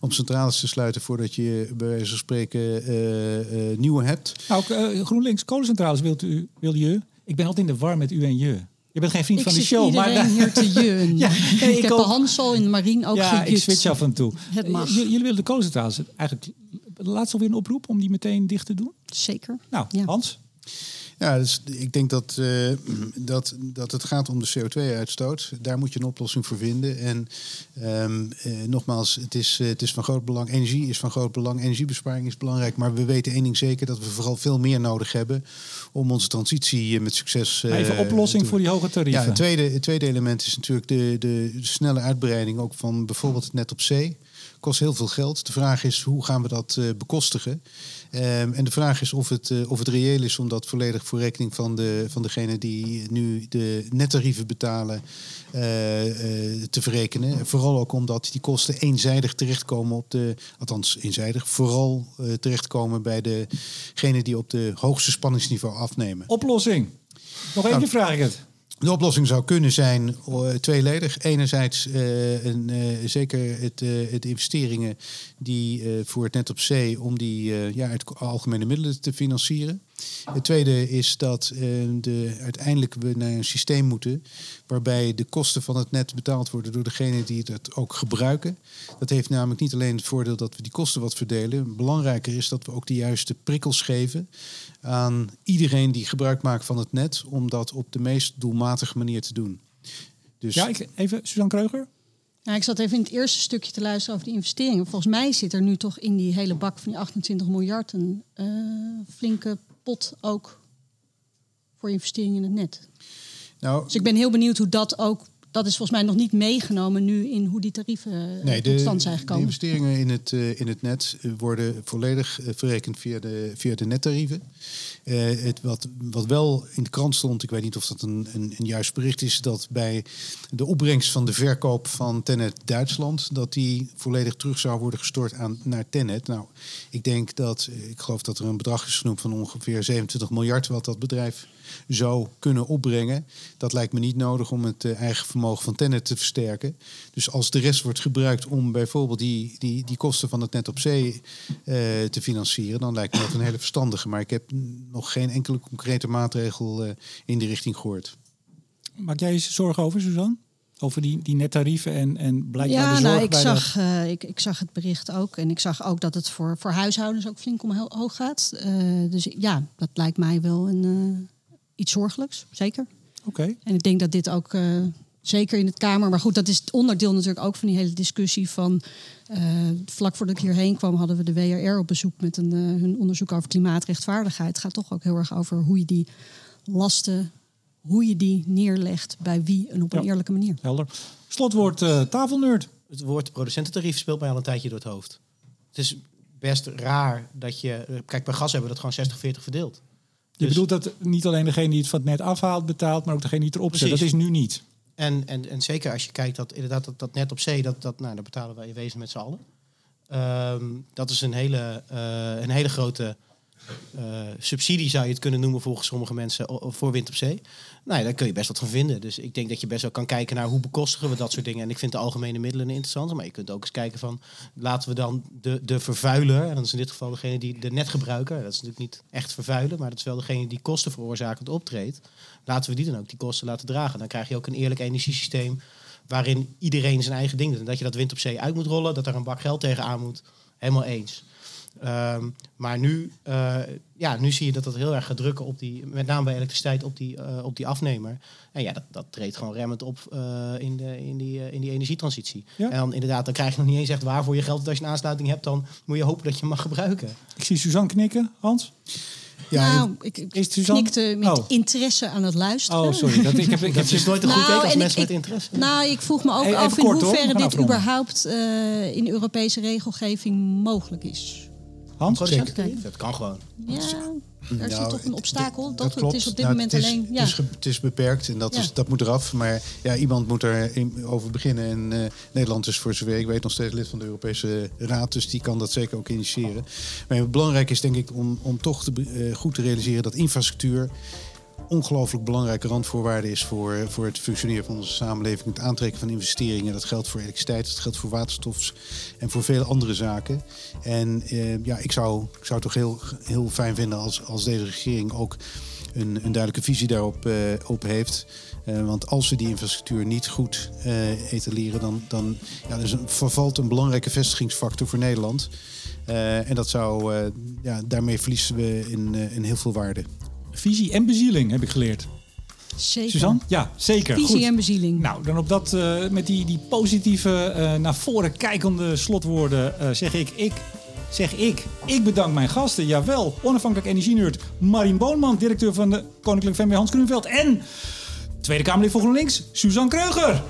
om centrales te sluiten voordat je bij wijze van spreken eh, nieuwe hebt. Nou, GroenLinks kolencentrales wilt u, wil je. Ik ben altijd in de war met u en je. Je bent geen vriend Ik van de show, maar iedereen hier te *laughs* jeun. Ja, ik, nee, ik heb ook. bij Hans al in de marine ook ja, ik switch af en toe. Het mag. J- jullie willen de kolencentrales eigenlijk laatst alweer een oproep om die meteen dicht te doen. Zeker. Nou, Ja. Hans. Ja, dus ik denk dat, eh, dat, dat het gaat om de CO2-uitstoot. Daar moet je een oplossing voor vinden. En ehm, eh, nogmaals, het is, eh, het is van groot belang. Energie is van groot belang. Energiebesparing is belangrijk. Maar we weten één ding zeker: dat we vooral veel meer nodig hebben om onze transitie met succes. even oplossing voor die hoge tarieven. ja, het tweede, het tweede element is natuurlijk de, de, de snelle uitbreiding ook van bijvoorbeeld het net op zee. Kost heel veel geld. De vraag is hoe gaan we dat eh, bekostigen? Ehm, en de vraag is of het, eh, of het reëel is om dat volledig voor rekening van, de, van degene die nu de nettarieven betalen eh, te verrekenen. Vooral ook omdat die kosten eenzijdig terechtkomen op de, althans eenzijdig, vooral terechtkomen bij degene die op de hoogste spanningsniveau afnemen. Oplossing. Nog één Nou, vraag ik het. De oplossing zou kunnen zijn eh, tweeledig. Enerzijds eh, een, eh, zeker het, het investeringen die voor het net op zee om die ja, uit algemene middelen te financieren. Het tweede is dat de, uiteindelijk we naar een systeem moeten waarbij de kosten van het net betaald worden door degene die het ook gebruiken. Dat heeft namelijk niet alleen het voordeel dat we die kosten wat verdelen. Belangrijker is dat we ook de juiste prikkels geven aan iedereen die gebruik maakt van het net om dat op de meest doelmatige manier te doen. Dus Ja, ik, even Suzanne Kreuger. Ja, ik zat even in het eerste stukje te luisteren over die investeringen. Volgens mij zit er nu toch in die hele bak van die 28 miljard een eh, flinke pot ook voor investeringen in het net. nou, Dus ik ben heel benieuwd hoe dat ook dat is volgens mij nog niet meegenomen nu in hoe die tarieven eh, Nee, tot de, stand zijn de gekomen. investeringen in het, eh, in het net eh, worden volledig verrekend via de, via de nettarieven. Eh, het, wat, wat wel in de krant stond, ik weet niet of dat een, een, een juist bericht is, dat bij de opbrengst van de verkoop van Tenet Duitsland, dat die volledig terug zou worden gestort aan, naar Tenet. Nou, ik denk dat, eh, ik geloof dat er een bedrag is genoemd van ongeveer 27 miljard, wat dat bedrijf zou kunnen opbrengen. Dat lijkt me niet nodig om het eh, eigen vermogen van Tenet te versterken. Dus als de rest wordt gebruikt om bijvoorbeeld die, die, die kosten van het net op zee te financieren, dan lijkt me dat een hele verstandige. Maar ik heb nog geen enkele concrete maatregel eh, in die richting gehoord. Maak jij je zorgen over, Suzanne? Over die, die nettarieven en, en blijkbaar Ja, de zorg nou, ik bij de- zag, eh, ik, ik zag het bericht ook. En ik zag ook dat het voor, voor huishoudens ook flink omhoog gaat. Eh, dus ja, dat lijkt mij wel een, eh, iets zorgelijks, zeker. Oké. En ik denk dat dit ook eh, zeker in het Kamer. Maar goed, dat is het onderdeel natuurlijk ook van die hele discussie van. eh, vlak voordat ik hierheen kwam, hadden we de WRR op bezoek met een, eh, hun onderzoek over klimaatrechtvaardigheid. Het gaat toch ook heel erg over hoe je die lasten, hoe je die neerlegt bij wie en op een Ja. eerlijke manier. Helder. Slotwoord eh tafelnerd. Het woord producententarief speelt mij al een tijdje door het hoofd. Het is best raar dat je... Kijk, bij gas hebben we dat gewoon 60-40 verdeeld. Je Dus- bedoelt dat niet alleen degene die het van het net afhaalt betaalt, maar ook degene die het erop zet. Dat is nu niet. En, en, en zeker als je kijkt dat inderdaad dat, dat net op zee, dat, dat, nou, daar betalen wij in wezen met z'n allen. Ehm, dat is een hele, eh, een hele grote eh, subsidie, zou je het kunnen noemen volgens sommige mensen, voor wind op zee. Nou ja, daar kun je best wat van vinden. Dus ik denk dat je best wel kan kijken naar hoe bekostigen we dat soort dingen. En ik vind de algemene middelen interessant. Maar je kunt ook eens kijken van, laten we dan de, de vervuiler, en dat is in dit geval degene die de netgebruiker, dat is natuurlijk niet echt vervuilen, maar dat is wel degene die kosten veroorzakend optreedt. Laten we die dan ook die kosten laten dragen. Dan krijg je ook een eerlijk energiesysteem waarin iedereen zijn eigen ding doet. En dat je dat wind op zee uit moet rollen, dat er een bak geld tegenaan moet. Helemaal eens. Ehm, maar nu, eh, ja, nu zie je dat dat heel erg gaat drukken op die, met name bij elektriciteit, op die, eh, op die afnemer. En ja, dat, dat treedt gewoon remmend op eh, in, de, in, die, in die energietransitie. Ja. En dan inderdaad, dan krijg je nog niet eens echt waarvoor je geld. Als je een aansluiting hebt, dan moet je hopen dat je hem mag gebruiken. Ik zie Suzanne knikken. Hans? Ja, nou, ik, ik Is Suzanne- knikte met Oh. interesse aan het luisteren. Oh, sorry. Dat, ik heb, ik heb Dat is nooit een goed Nou, teken als en mensen ik- met interesse. Nou, ik vroeg me ook Even af in kort, hoeverre dit afronden. überhaupt eh, in Europese regelgeving mogelijk is. Hans? Dat kan gewoon. Ja, er zit Nou, toch een obstakel. Dat, klopt. het is op dit Nou, moment het is, alleen. Ja. Het is, ge- het is beperkt en dat, Ja. is, dat moet eraf. Maar ja, iemand moet er in- over beginnen. En eh, Nederland is voor zover ik weet nog steeds lid van de Europese Raad. Dus die kan dat zeker ook initiëren. Maar belangrijk is denk ik om, om toch te, eh, goed te realiseren dat infrastructuur ongelooflijk belangrijke randvoorwaarde is voor, voor het functioneren van onze samenleving. Het aantrekken van investeringen. Dat geldt voor elektriciteit, dat geldt voor waterstof en voor vele andere zaken. En eh, ja, ik zou, ik zou het toch heel, heel fijn vinden als, als deze regering ook een, een duidelijke visie daarop eh, op heeft. Eh, want als we die infrastructuur niet goed etaleren, dan, dan ja, dus een, vervalt een belangrijke vestigingsfactor voor Nederland. En dat zou, ja, daarmee verliezen we in, in heel veel waarde. Visie en bezieling heb ik geleerd. Zeker. Suzanne? Ja, zeker. Visie Goed. en bezieling. Nou, dan op dat, eh, met die, die positieve, eh, naar voren kijkende slotwoorden eh, zeg ik, ik, zeg ik, ik bedank mijn gasten. Jawel, onafhankelijk energienerd Marien Boonman, directeur van de Koninklijke FMW Hans. En Tweede Kamerlid voor GroenLinks, Suzanne Kreuger.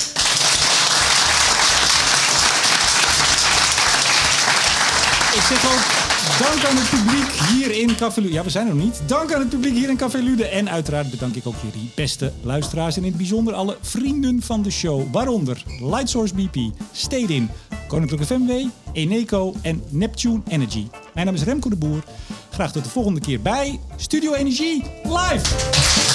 Ik zeg ook dank aan het publiek hier in Café Lude. Ja, we zijn er nog niet. Dank aan het publiek hier in Café Lude. En uiteraard bedank ik ook jullie beste luisteraars. En in het bijzonder alle vrienden van de show. Waaronder Lightsource BP, Stedin, Koninklijke FMW, Eneco en Neptune Energy. Mijn naam is Remco de Boer. Graag tot de volgende keer bij Studio Energie Live.